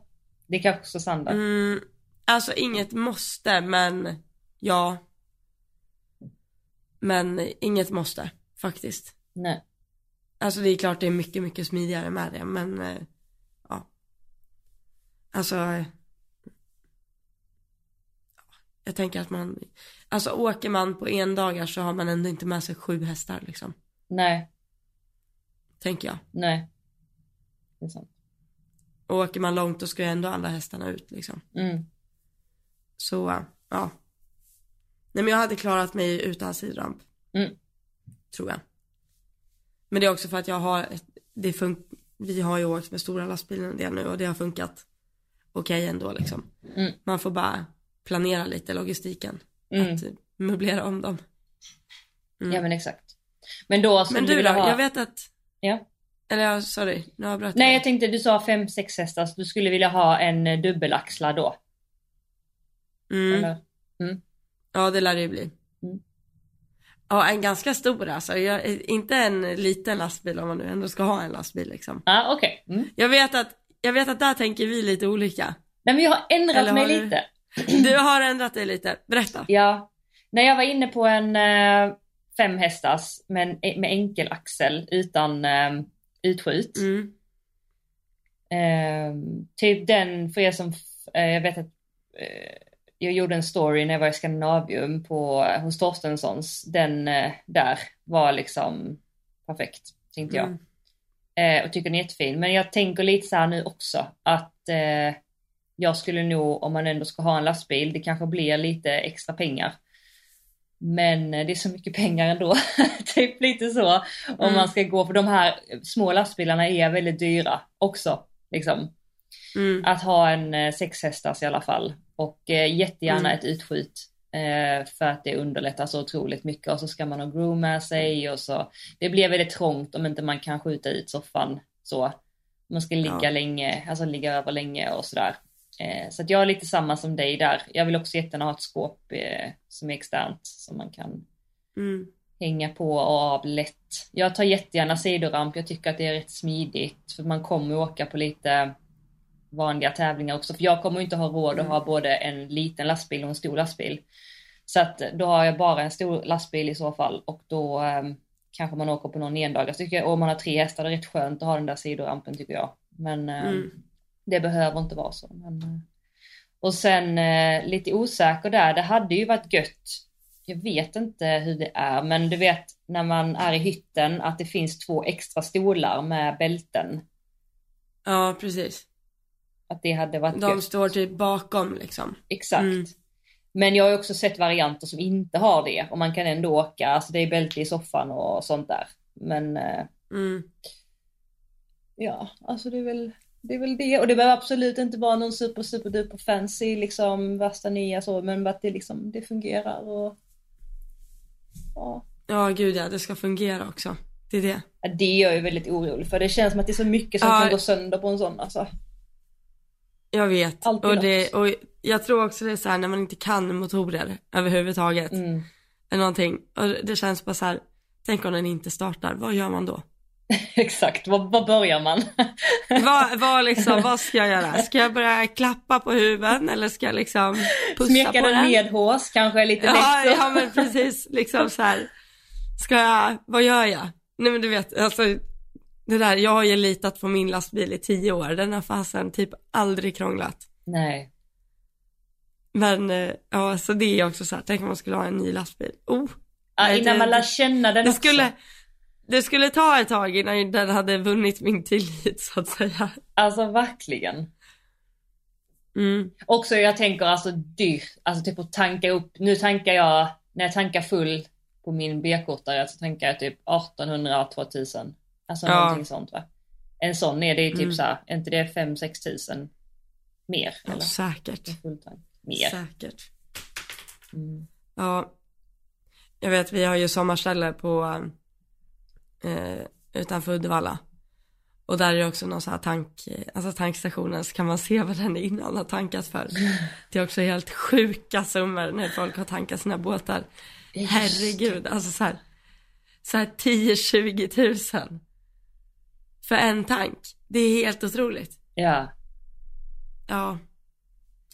Det är kanske också standard. Mm. Alltså inget måste, men ja. Men inget måste, faktiskt. Nej. Alltså det är klart det är mycket, mycket smidigare med det, men eh, ja. Alltså. eh, Jag tänker att man, alltså åker man på en dagar så har man ändå inte med sig sju hästar liksom. Nej, Tänker jag. nej. Det är sant. Och åker man långt då ska ju ändå alla hästarna ut liksom. Mm. Så, ja. Nej men jag hade klarat mig utan sidramp. Mm. Tror jag. Men det är också för att jag har, ett, det fun- vi har ju åkt med stora lastbilar en del nu och det har funkat okej ändå liksom. Mm. Man får bara planera lite logistiken. Mm. Att möblera om dem. Mm. Ja men exakt. Men då skulle Men du du då, ha... jag vet att, Ja. eller sorry, nu avbröt Nej dig. jag tänkte du sa 5-6 hästar, så du skulle vilja ha en dubbelaxlad då? Mm. Eller? Ja det lär det ju bli. Mm. Ja en ganska stor alltså, jag, inte en liten lastbil om man nu ändå ska ha en lastbil liksom. Ja ah, okej. Mm. Jag vet att, jag vet att där tänker vi lite olika. Nej men jag har ändrat Eller mig har du- lite. *clears throat* Du har ändrat dig lite, berätta. Ja. När jag var inne på en eh, fem hästars med, med enkel axel utan eh, utskjut. Mm. Eh, typ den, för er som, eh, jag vet att eh, jag gjorde en story när jag var i Skandinavium på, hos Torstenssons. Den eh, där var liksom perfekt, tänkte jag. Mm. Eh, och tycker den är jättefin. Men jag tänker lite så här nu också att eh, jag skulle nog, om man ändå ska ha en lastbil, det kanske blir lite extra pengar. Men eh, det är så mycket pengar ändå. *laughs* typ lite så. Om Mm. man ska gå, för de här små lastbilarna är väldigt dyra också. Liksom. Mm. Att ha en eh, sexhästars i alla fall. Och eh, jättegärna Mm. ett utskjut. Eh, för att det underlättar så otroligt mycket. Och så ska man ha groom med sig och så. Det blir väldigt trångt om inte man kan skjuta ut soffan så. Man ska ligga Ja. länge, alltså ligga över länge och sådär. Så att jag är lite samma som dig där. Jag vill också jättegärna ha ett skåp som är externt som man kan Mm. hänga på och av lätt. Jag tar jättegärna sidoramp, jag tycker att det är rätt smidigt för man kommer åka på lite vanliga tävlingar också. För jag kommer inte ha råd att ha både en liten lastbil och en stor lastbil. Så att då har jag bara en stor lastbil i så fall och då eh, kanske man åker på någon tycker jag, om man har tre hästar, det är rätt skönt att ha den där sidorampen tycker jag. Men eh, Mm. det behöver inte vara så. Men, eh. och sen eh, lite osäker där, det hade ju varit gött. Jag vet inte hur det är, men du vet när man är i hytten att det finns två extra stolar med bälten. Ja, precis. Att det hade varit De gött. står typ bakom liksom. Exakt. Mm. Men jag har också sett varianter som inte har det och man kan ändå åka, alltså det är bälte i soffan och sånt där. Men eh, Mm. ja, alltså det är väl det är väl det och det behöver absolut inte vara någon super super duper fancy liksom värsta nya så men att det liksom det fungerar och ja. Ja, gud ja, det ska fungera också. Det är det. Ja, Det är jag ju väldigt orolig för. Det känns som att det är så mycket som Ja. kan gå sönder på en sån alltså. Jag vet. Alltid Och, det, och jag tror också det är så här när man inte kan motorer överhuvudtaget. Mm. Eller någonting. Och det känns bara så här, tänk om den inte startar, vad gör man då? *laughs* Exakt, var, var börjar man? *laughs* vad, *laughs* vad, liksom, vad ska jag göra? Ska jag börja klappa på huven eller ska jag liksom pussa Smeka på den den? med hårs kanske lite Ja, så. ja men precis, liksom så här. Ska jag, vad gör jag? Nej men du vet, alltså det där, jag har ju litat på min lastbil i tio år, den har fasen typ aldrig krånglat. Nej. Men eh, ja, så det är också så här, tänk om man skulle ha en ny lastbil. Oh, Ja, innan det- man lär känna den det också. skulle, det skulle ta ett tag innan den hade vunnit min tillit så att säga. Alltså verkligen. Mm. Också jag tänker alltså dyrt, alltså typ att tanka upp, nu tankar jag, när jag tankar full på min B-kortare så tankar jag typ 1800-2000. Alltså Ja. någonting sånt va. En sån är det ju typ Mm. så här, är inte det 5-6 tusen mer? Ja, Eller? säkert. Mer. Säkert. Mm. Ja, jag vet vi har ju sommarställe på eh, utanför Uddevalla. Och där är det också någon sån här tank, alltså tankstationen så kan man se vad den innan har tankat för. *laughs* Det är också helt sjuka summor när folk har tankat sina båtar. Herregud, alltså så här, så här 10-20 tusen. För en tank. Det är helt otroligt. Ja, Ja,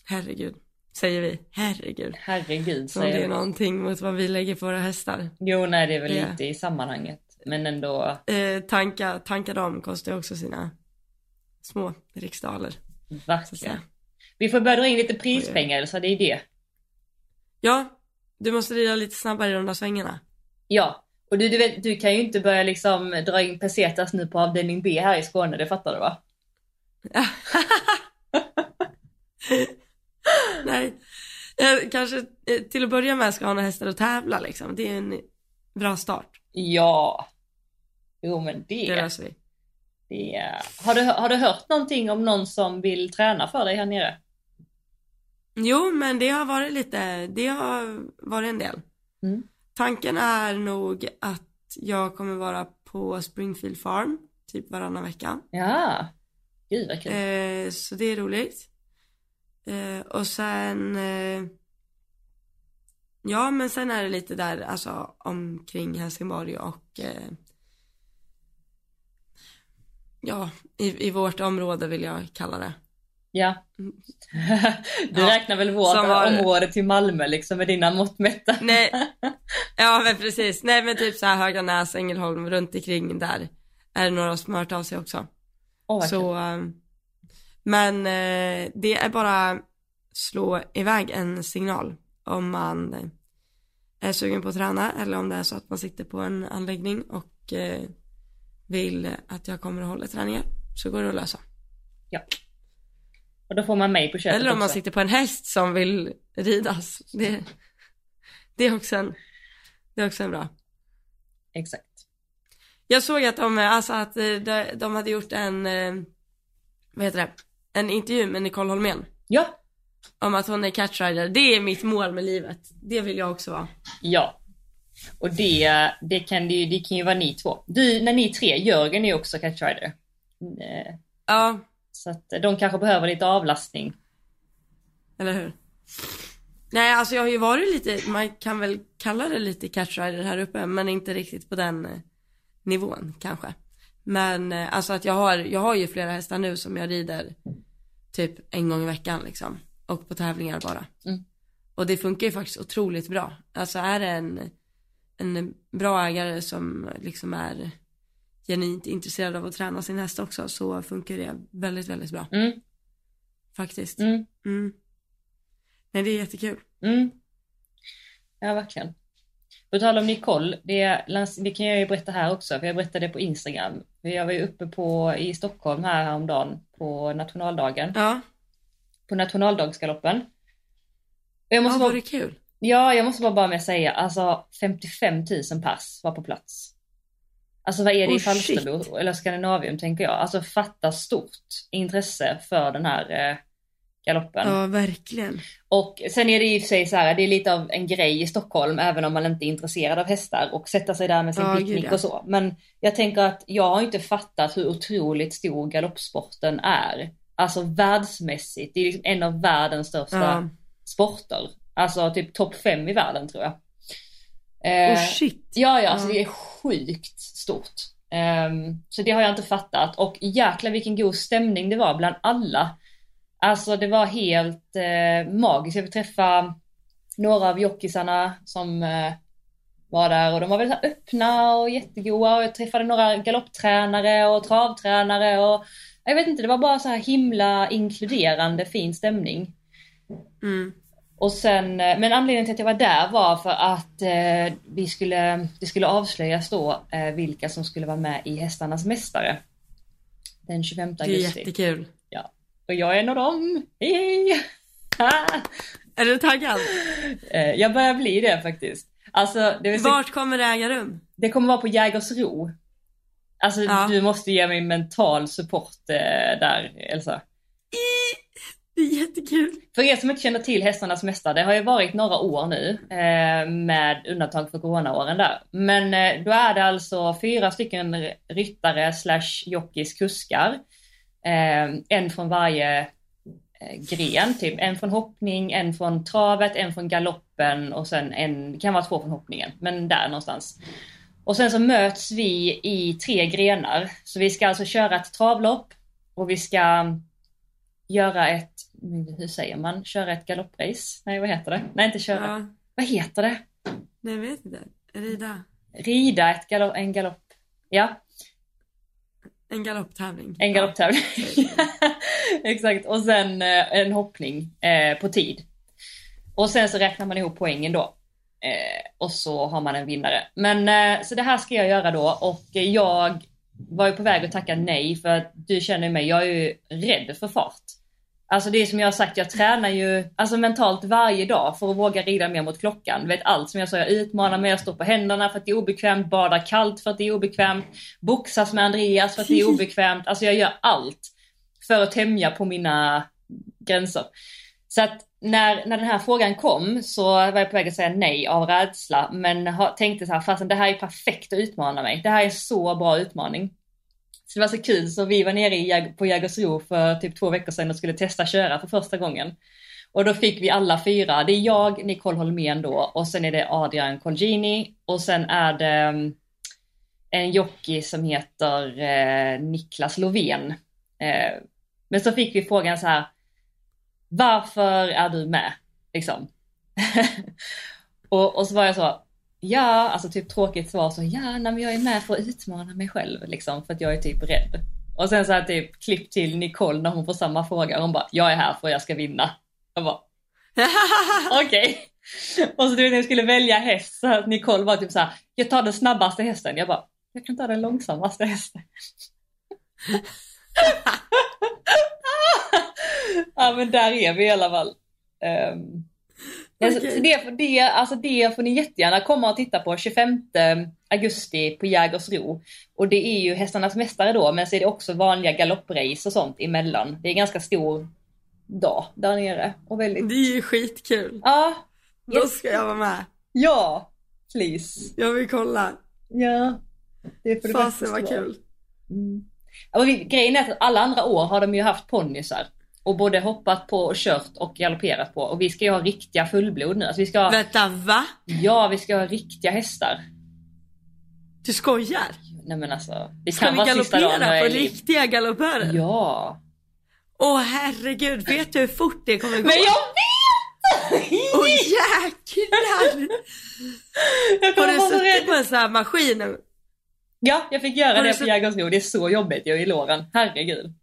herregud, säger vi. Herregud. herregud Som det säger är någonting mot vad vi lägger på våra hästar. Jo, nej det är väl Det- lite i sammanhanget. Men ändå, Eh, tanka, tanka dem kostar ju också sina små riksdaler. Verkligen. Vi får börja dra in lite prispengar så det är det. Ja, du måste rida lite snabbare i de där svängarna. Ja, och du, du, vet, du kan ju inte börja liksom dra in pesetas nu på avdelning B här i Skåne, det fattar du va? *laughs* Nej, jag kanske eh, till att börja med ska ha några hästar att tävla liksom. Det är en bra start. Ja. Jo men Det det, löser vi. det har, du, har du hört någonting om någon som vill träna för dig här nere? Jo, men det har varit lite, det har varit en del. Mm. Tanken är nog att jag kommer vara på Springfield Farm typ varannan vecka. Ja. Gud vad kul. Eh, så det är roligt. Eh, och sen, eh, ja men sen är det lite där alltså omkring Helsingborg och eh, ja, i, i vårt område vill jag kalla det. Ja. *laughs* du Ja, räknar väl vårt var- område till Malmö liksom med dina mått mätta? Nej, *laughs* ja men precis, nej men typ så här Höganäs, Ängelholm, runt omkring där är det några som har hört av sig också. Kul. Så, eh, men eh, det är bara slå iväg en signal om man är sugen på att träna eller om det är så att man sitter på en anläggning och eh, vill att jag kommer och håller träningar så går det att lösa. Och då får man mig på köpet Eller om man också. sitter på en häst som vill ridas. Det, det, är, också en, det är också en bra. Exakt. Jag såg att de, alltså att eh, de, de hade gjort en, eh, vad heter det, en intervju med Nicole Holmén. Ja. Om att hon är catchrider. Det är mitt mål med livet. Det vill jag också vara. Ja. Och det, det, kan, det, det kan ju vara ni två. Du, när ni tre, Jörgen är ju också catchrider. Eh, Ja, Så att de kanske behöver lite avlastning. Eller hur? Nej, alltså jag har ju varit lite, man kan väl kalla det lite catchrider här uppe, men inte riktigt på den eh, nivån kanske. Men eh, alltså att jag har, jag har ju flera hästar nu som jag rider typ en gång i veckan liksom. Och på tävlingar bara. Mm. Och det funkar ju faktiskt otroligt bra. Alltså är det en, en bra ägare som liksom är genuint intresserad av att träna sin häst också så funkar det väldigt, väldigt bra. Mm. Faktiskt. Mm. Mm. Nej, det är jättekul. Mm. Ja, verkligen. På tal om Nicole, det, det kan jag ju berätta här också, för jag berättade det på Instagram. Jag var ju uppe på, i Stockholm här häromdagen på nationaldagen, Ja, på nationaldagsgaloppen. Jag ja måste var bara, det kul? ja, jag måste bara börja med att säga, alltså 55 000 pass var på plats. Alltså vad är det i Oh, Falsterbo, eller Skandinavium tänker jag. Alltså fatta stort intresse för den här eh, galoppen. Ja, verkligen. Och sen är det i och för sig så här, det är lite av en grej i Stockholm även om man inte är intresserad av hästar och sätta sig där med sin Ja, picknick och så. Men jag tänker att jag har inte fattat hur otroligt stor galoppsporten är. Alltså världsmässigt, det är liksom en av världens största Ja. sporter. Alltså typ topp fem i världen tror jag. Eh, Oh shit. Ja, ja, alltså det är sjukt stort. Ehm, så det har jag inte fattat och jäkla vilken god stämning det var bland alla. Alltså det var helt eh, magiskt. Jag fick träffa några av jockisarna som eh, var där och de var väldigt öppna och jättegoda och jag träffade några galopptränare och travtränare och jag vet inte, det var bara så här himla inkluderande fin stämning. Mm. Och sen, eh, men anledningen till att jag var där var för att eh, vi skulle, det skulle avslöjas då eh, vilka som skulle vara med i Hästarnas Mästare. Den 25 Det är augusti. jättekul. Och jag är en av dem. Hej hej! Är du taggad? Eh, jag börjar bli det faktiskt. Alltså det, säga, Vart kommer det äga rum? det kommer vara på Jägersro. Alltså Ja. du måste ge mig mental support eh, där Elsa. Det är jättekul. För er som inte känner till Hästarnas Mästare, det har ju varit några år nu eh, med undantag för coronaåren där. Men eh, då är det alltså fyra stycken ryttare slash jockeys kuskar. Eh, en från varje gren, typ en från hoppning, en från travet, en från galoppen och sen en, det kan vara två från hoppningen, men där någonstans. Och sen så möts vi i tre grenar. Så vi ska alltså köra ett travlopp och vi ska göra ett, hur säger man, köra ett galopprace? Nej vad heter det? Nej inte köra. Ja. Vad heter det? Nej, jag vet inte. Rida. Rida ett galopp, en galopp. Ja, En galopptävling. en galopptävling. *laughs* Exakt, och sen eh, en hoppning eh, på tid. Och sen så räknar man ihop poängen då. Eh, och så har man en vinnare. Men så det här ska jag göra då och jag var ju på väg att tacka nej för att du känner mig, jag är ju rädd för fart. Alltså det är som jag har sagt, jag tränar ju alltså mentalt varje dag för att våga rida mer mot klockan. Vet allt som jag sa, jag utmanar mig, jag står på händerna för att det är obekvämt, badar kallt för att det är obekvämt, boxas med Andreas för att det är *laughs* obekvämt. Alltså jag gör allt för att tämja på mina gränser. Så att när, när den här frågan kom så var jag på väg att säga nej av rädsla men tänkte så här, fasen det här är perfekt att utmana mig. Det här är en så bra utmaning. Så det var så kul så vi var nere i, Jag- på Jägersro för typ två veckor sedan och skulle testa köra för första gången. Och då fick vi alla fyra, det är jag, Nicole Holmén då och sen är det Adrian Colgini och sen är det mm, en jockey som heter eh, Niklas Lovén. Eh, men så fick vi frågan så här, varför är du med? Liksom. *laughs* och, och så var jag så, ja, alltså typ tråkigt svar så, ja, nej, men jag är med för att utmana mig själv liksom, för att jag är typ rädd. Och sen så här typ klipp till Nicole när hon får samma fråga, hon bara, jag är här för att jag ska vinna. Jag bara, *laughs* okej. Och så du vet när jag skulle välja häst så att Nicole var typ så här, jag tar den snabbaste hästen. Jag bara, jag kan ta den långsammaste hästen. *laughs* *laughs* ja men där är vi i alla fall. Um, Okej. så det, det, alltså det får ni jättegärna komma och titta på 25 augusti på Jägersro. Och det är ju Hästarnas Mästare då men så är det också vanliga galopprace och sånt emellan. Det är en ganska stor dag där nere. Och väldigt... Det är ju skitkul. Ja, Då ska jag vara med. ja, please. Jag vill kolla. Ja, det det Fasen vad kul. Mm. Vi- grejen är att alla andra år har de ju haft ponnysar. Och både hoppat på och kört och galopperat på. Och vi ska ju ha riktiga fullblod nu. Alltså vi ska ha, Vänta, va? ja, vi ska ha riktiga hästar. Du skojar? Nej men alltså, det Ska kan vi vara sista dagen galoppera på är riktiga galoppörer? Ja. Åh herregud, vet du hur fort det kommer gå? Men jag vet! Åh jäklar! *laughs* jag Har du suttit på en sån här maskin? Ja, jag fick göra Har det på Jägersro. Det är så jobbigt jag i låren. Herregud.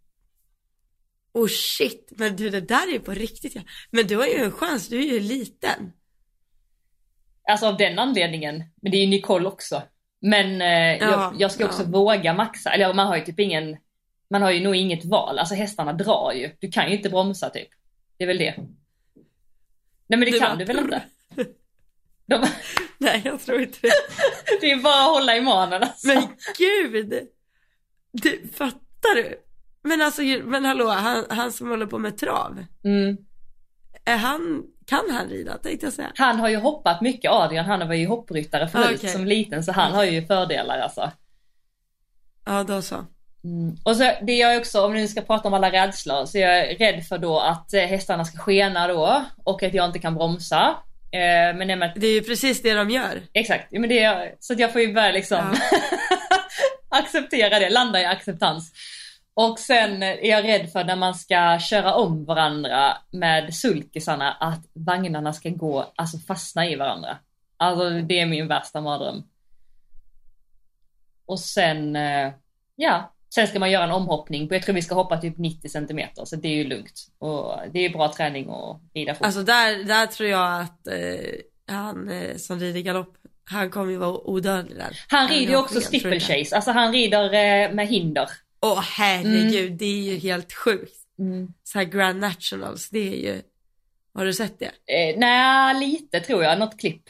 Åh shit, men du det där är ju på riktigt. Men du har ju en chans, du är ju liten. Alltså av den anledningen. Men det är ju Nicole också. Men eh, Ja, jag, jag ska också ja. våga maxa. Eller man har ju typ ingen, man har ju nog inget val. Alltså hästarna drar ju. Du kan ju inte bromsa typ. Det är väl det. Nej men det Du kan bara- du väl inte? *laughs* De, Nej jag tror inte det. *laughs* det är bara att hålla i manen alltså. Men gud! Du, fattar du? Men alltså, men hallå, han, han som håller på med trav. Mm. Är han, kan han rida tänkte jag säga? Han har ju hoppat mycket Adrian, han var ju hoppryttare förut Okej. som liten så han har ju fördelar alltså. Ja då så. Mm. Och så det jag också, om vi nu ska prata om alla rädslor, så jag är rädd för då att eh, hästarna ska skena då och att jag inte kan bromsa. Eh, men men, Det är ju precis det de gör. exakt, ja, men det, är- så att jag får ju börja liksom *laughs* acceptera det, landa i acceptans. Och sen är jag rädd för när man ska köra om varandra med sulkisarna att vagnarna ska gå, alltså fastna i varandra. Alltså det är min värsta mardröm. Och sen, eh, ja, sen ska man göra en omhoppning. Jag tror vi ska hoppa typ 90 centimeter så det är ju lugnt. Och det är bra träning att rida fort. Alltså där, där tror jag att eh, han eh, som rider galopp, han kommer ju vara odödlig där. Han rider ju också steeplechase, alltså han rider eh, med hinder. Åh herregud, det är ju helt sjukt. Mm. Så här Grand Nationals, det är ju, har du sett det? Eh, nej, lite tror jag, något klipp.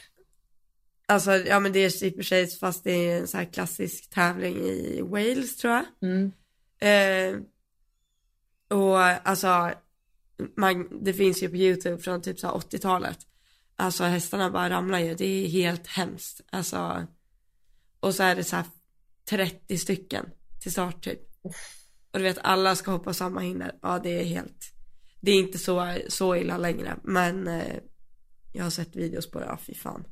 Alltså ja men det är steeplechase fast det är en så här klassisk tävling i Wales tror jag. Mm. Eh, och alltså, man, det finns ju på YouTube från typ så här 80-talet. Alltså hästarna bara ramlar ju, det är helt hemskt. Alltså, och så är det så här 30 stycken till start typ. Och du vet alla ska hoppa samma hinder. Ja det är helt, det är inte så, så illa längre. Men eh, jag har sett videos på det, ja fy fan.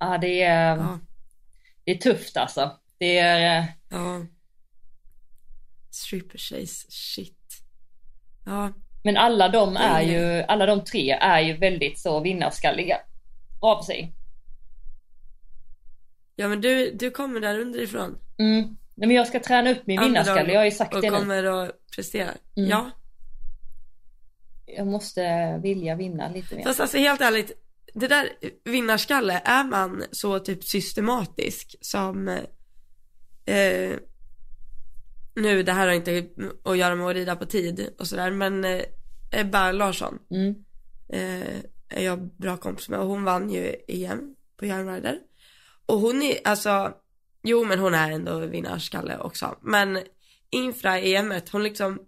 Ja, det är, Ja, det är tufft alltså. Det är, eh, ja. Stripper chase, shit. Ja, men alla de är ju, alla de tre är ju väldigt så vinnarskalliga av sig. ja men du, du kommer där underifrån. Mm. Nej, men jag ska träna upp min vinnarskalle, jag har ju sagt och det nu. kommer att prestera. Mm. Ja, Jag måste vilja vinna lite mer. fast alltså helt ärligt, det där vinnarskalle, är man så typ systematisk som eh, nu, det här har inte att göra med att rida på tid och sådär, men eh, Ebba Larsson Mm. eh, är jag bra kompis med och hon vann ju EM på Young Rider. Och hon är, alltså, jo men hon är ändå vinnarskalle också. Men infra EMet, hon liksom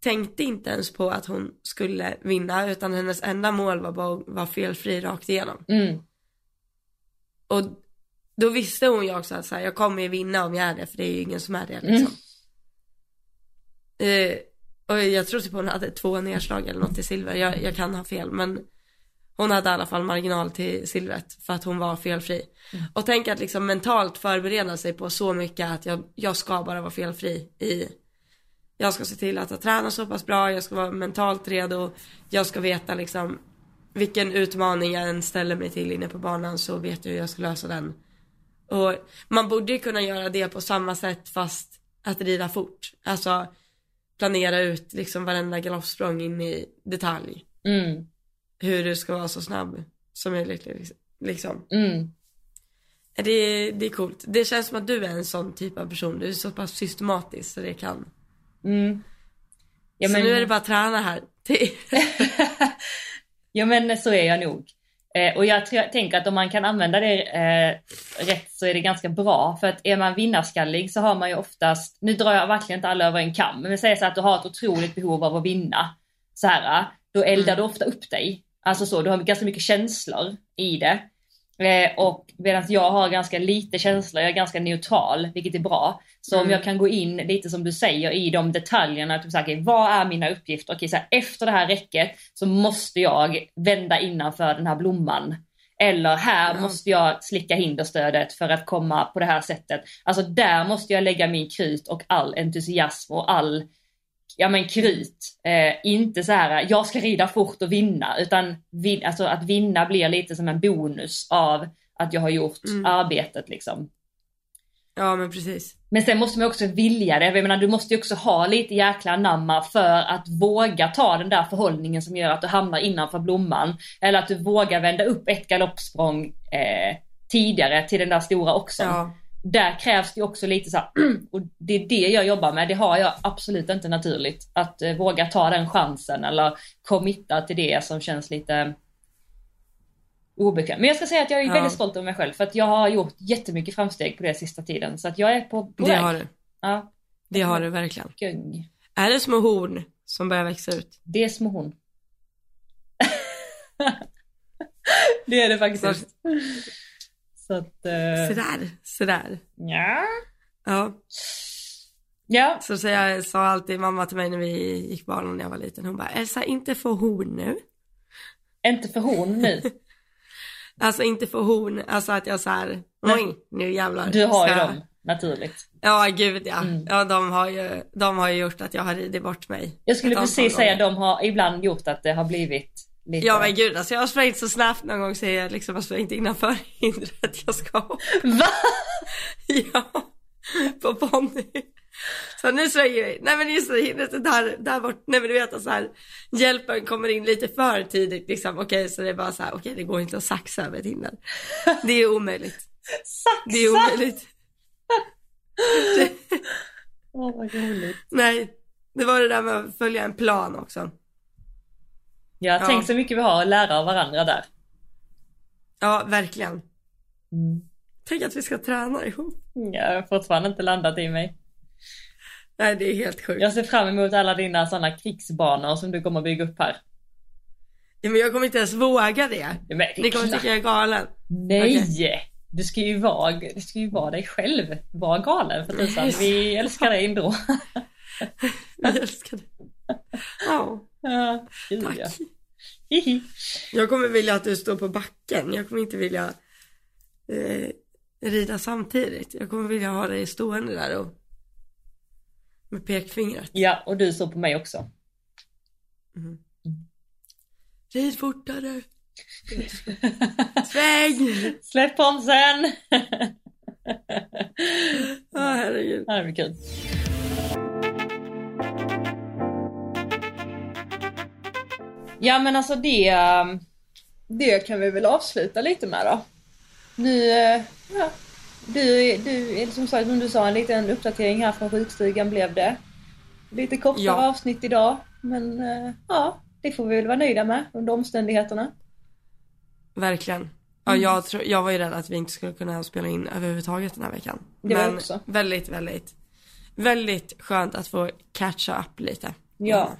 tänkte inte ens på att hon skulle vinna utan hennes enda mål var bara att vara felfri rakt igenom. Mm. Och då visste hon ju också att så här, jag kommer ju vinna om jag är det för det är ju ingen som är det liksom. Eh, och jag tror typ hon hade två nedslag eller något i silver, jag, jag kan ha fel men hon hade i alla fall marginal till silvret för att hon var felfri. Och tänk att liksom mentalt förbereda sig på så mycket att jag, jag ska bara vara felfri i jag ska se till att jag tränar så pass bra, jag ska vara mentalt redo, jag ska veta liksom vilken utmaning jag än ställer mig till inne på banan så vet jag hur jag ska lösa den. Och man borde ju kunna göra det på samma sätt fast att rida fort. Alltså planera ut liksom varenda galoppsprång in i detalj. Mm. Hur du ska vara så snabb som möjligt liksom. Mm. Det är, det är coolt. Det känns som att du är en sån typ av person. Du är så pass systematisk så det kan. Mm. Ja, så men, nu är det bara att träna här. *laughs* Ja men så är jag nog. Eh, och jag, tror, jag tänker att om man kan använda det eh, rätt så är det ganska bra. För att är man vinnarskallig så har man ju oftast, nu drar jag verkligen inte alla över en kam, men vi säger så att du har ett otroligt behov av att vinna. Så här, då eldar Mm. du ofta upp dig. Alltså så, du har ganska mycket känslor i det. Eh, och medan jag har ganska lite känslor, jag är ganska neutral, vilket är bra. Så Mm. om jag kan gå in lite som du säger i de detaljerna, typ såhär, okej, vad är mina uppgifter? Okej, så här, efter det här räcket så måste jag vända innanför den här blomman. Eller här Ja. måste jag slicka hinderstödet för att komma på det här sättet. Alltså där måste jag lägga min krut och all entusiasm och all ja men krut. Eh, inte så här, jag ska rida fort och vinna, utan vin, alltså att vinna blir lite som en bonus av att jag har gjort Mm. arbetet liksom. Ja men precis. Men sen måste man också vilja det. Jag menar, du måste ju också ha lite jäkla anamma för att våga ta den där förhållningen som gör att du hamnar innanför blomman. Eller att du vågar vända upp ett galoppsprång eh, tidigare till den där stora också. Ja. Där krävs det också lite så här, *clears throat* och det är det jag jobbar med. Det har jag absolut inte naturligt. Att eh, våga ta den chansen eller committa till det som känns lite obekvämt. Men jag ska säga att jag är Ja. väldigt stolt över mig själv för att jag har gjort jättemycket framsteg på det sista tiden. Så att jag är på, på Det väg. har du. Ja, Det har du verkligen. gung. Är det små horn som börjar växa ut? Det är små hon. *laughs* det är det faktiskt. Så att... Eh, Sådär, sådär. ja. Ja, Ja, så, så jag sa alltid mamma till mig när vi gick banan när jag var liten. Hon bara, Elsa inte få horn nu. inte för hon nu. *laughs* Alltså inte få horn, alltså att jag så här, oj, nu jävlar. Du har ju ska- dem naturligt. Ja, gud ja. Mm. Ja, de har ju, de har ju gjort att jag har ridit bort mig. Jag skulle precis säga att de har ibland gjort att det har blivit lite... Ja men gud alltså jag har sprungit så snabbt någon gång så jag liksom har sprungit innanför *laughs* hindret jag ska hoppa. Va? *laughs* Ja, på ponny. Så nu svänger vi. Nej men just det, hindret är där, där bort. Nej men du vet så här, hjälpen kommer in lite för tidigt liksom. Okej så det är bara så här, okej det går inte att saxa över ett hinder. Det är omöjligt. Saxa! Det är omöjligt. Åh vad roligt. Nej, det var det där med att följa en plan också. Ja, Ja. tänk så mycket vi har att lära av varandra där. Ja, verkligen. Mm. Tänk att vi ska träna ihop. Jag har fortfarande inte landat i mig. Nej, det är helt sjukt. Jag ser fram emot alla dina sådana krigsbanor som du kommer bygga upp här. Ja, men jag kommer inte ens våga det. Ja, men Ni kommer tycka jag är galen. Nej! Du ska ju vara, du ska ju vara dig själv. Var galen för tusan. *laughs* Vi älskar dig ändå. *laughs* Jag älskar det. Ja, Ja, tack. ja. Jag kommer vilja att du står på backen. Jag kommer inte vilja eh, rida samtidigt. Jag kommer vilja ha dig stående där och med pekfingret. Ja, och du står på mig också. Rid fortare. *laughs* Sväng! Släpp bromsen! Ja, herregud. Ja, det blir kul. Ja men alltså det, um, det kan vi väl avsluta lite med då. Nu, eh, ja, du, du, som sagt som du sa, en liten uppdatering här från sjukstugan blev det. Lite kortare Ja. avsnitt idag, men eh, ja, det får vi väl vara nöjda med under omständigheterna. Verkligen. Ja, jag, tror, jag var ju rädd att vi inte skulle kunna spela in överhuvudtaget den här veckan. Det var Men också. väldigt, väldigt, väldigt skönt att få catcha upp lite. Ja.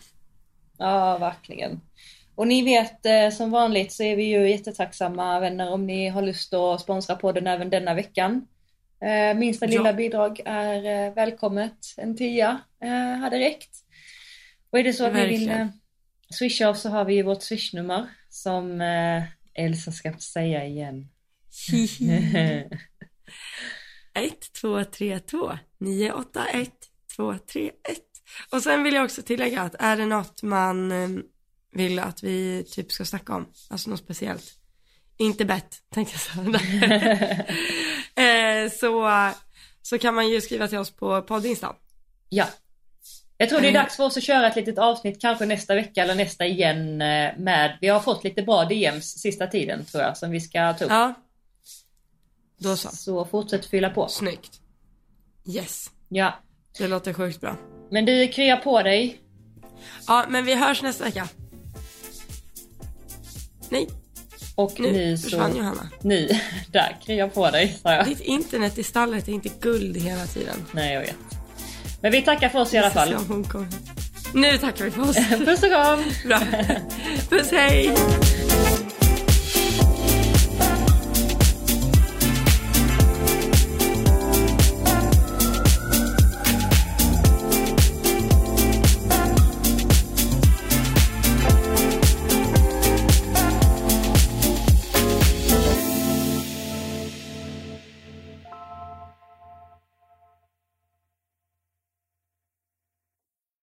Ja, verkligen. Och ni vet, eh, som vanligt så är vi ju jättetacksamma vänner om ni har lust att sponsra podden även denna veckan. Eh, Minsta Ja. lilla bidrag är eh, välkommet. En tia hade räckt. Och är det så att ni vill swisha oss så har vi ju vårt swishnummer som Elsa ska säga igen. 1232 981 231. Och sen vill jag också tillägga att är det något man eh, vill att vi typ ska snacka om, alltså något speciellt, inte bett, tänkte jag säga. *laughs* eh, så, så kan man ju skriva till oss på poddinstan. Ja. Jag tror det är Mm. dags för oss att köra ett litet avsnitt kanske nästa vecka eller nästa igen eh, med, vi har fått lite bra DMs sista tiden tror jag som vi ska ta upp. Ja. Då så. Så fortsätt fylla på. Snyggt. Yes. Ja. Det låter sjukt bra. Men du, krya på dig. Ja, men vi hörs nästa vecka. Nej, Och nu ni så... försvann Johanna. Ni, *laughs* där, krya på dig sa jag. Ditt internet i stallet är inte guld hela tiden. Nej, jag vet. Men vi tackar för oss i alla fall. Så. Nu tackar vi för oss. *laughs* Puss och kram! *laughs* Bra. Puss hej!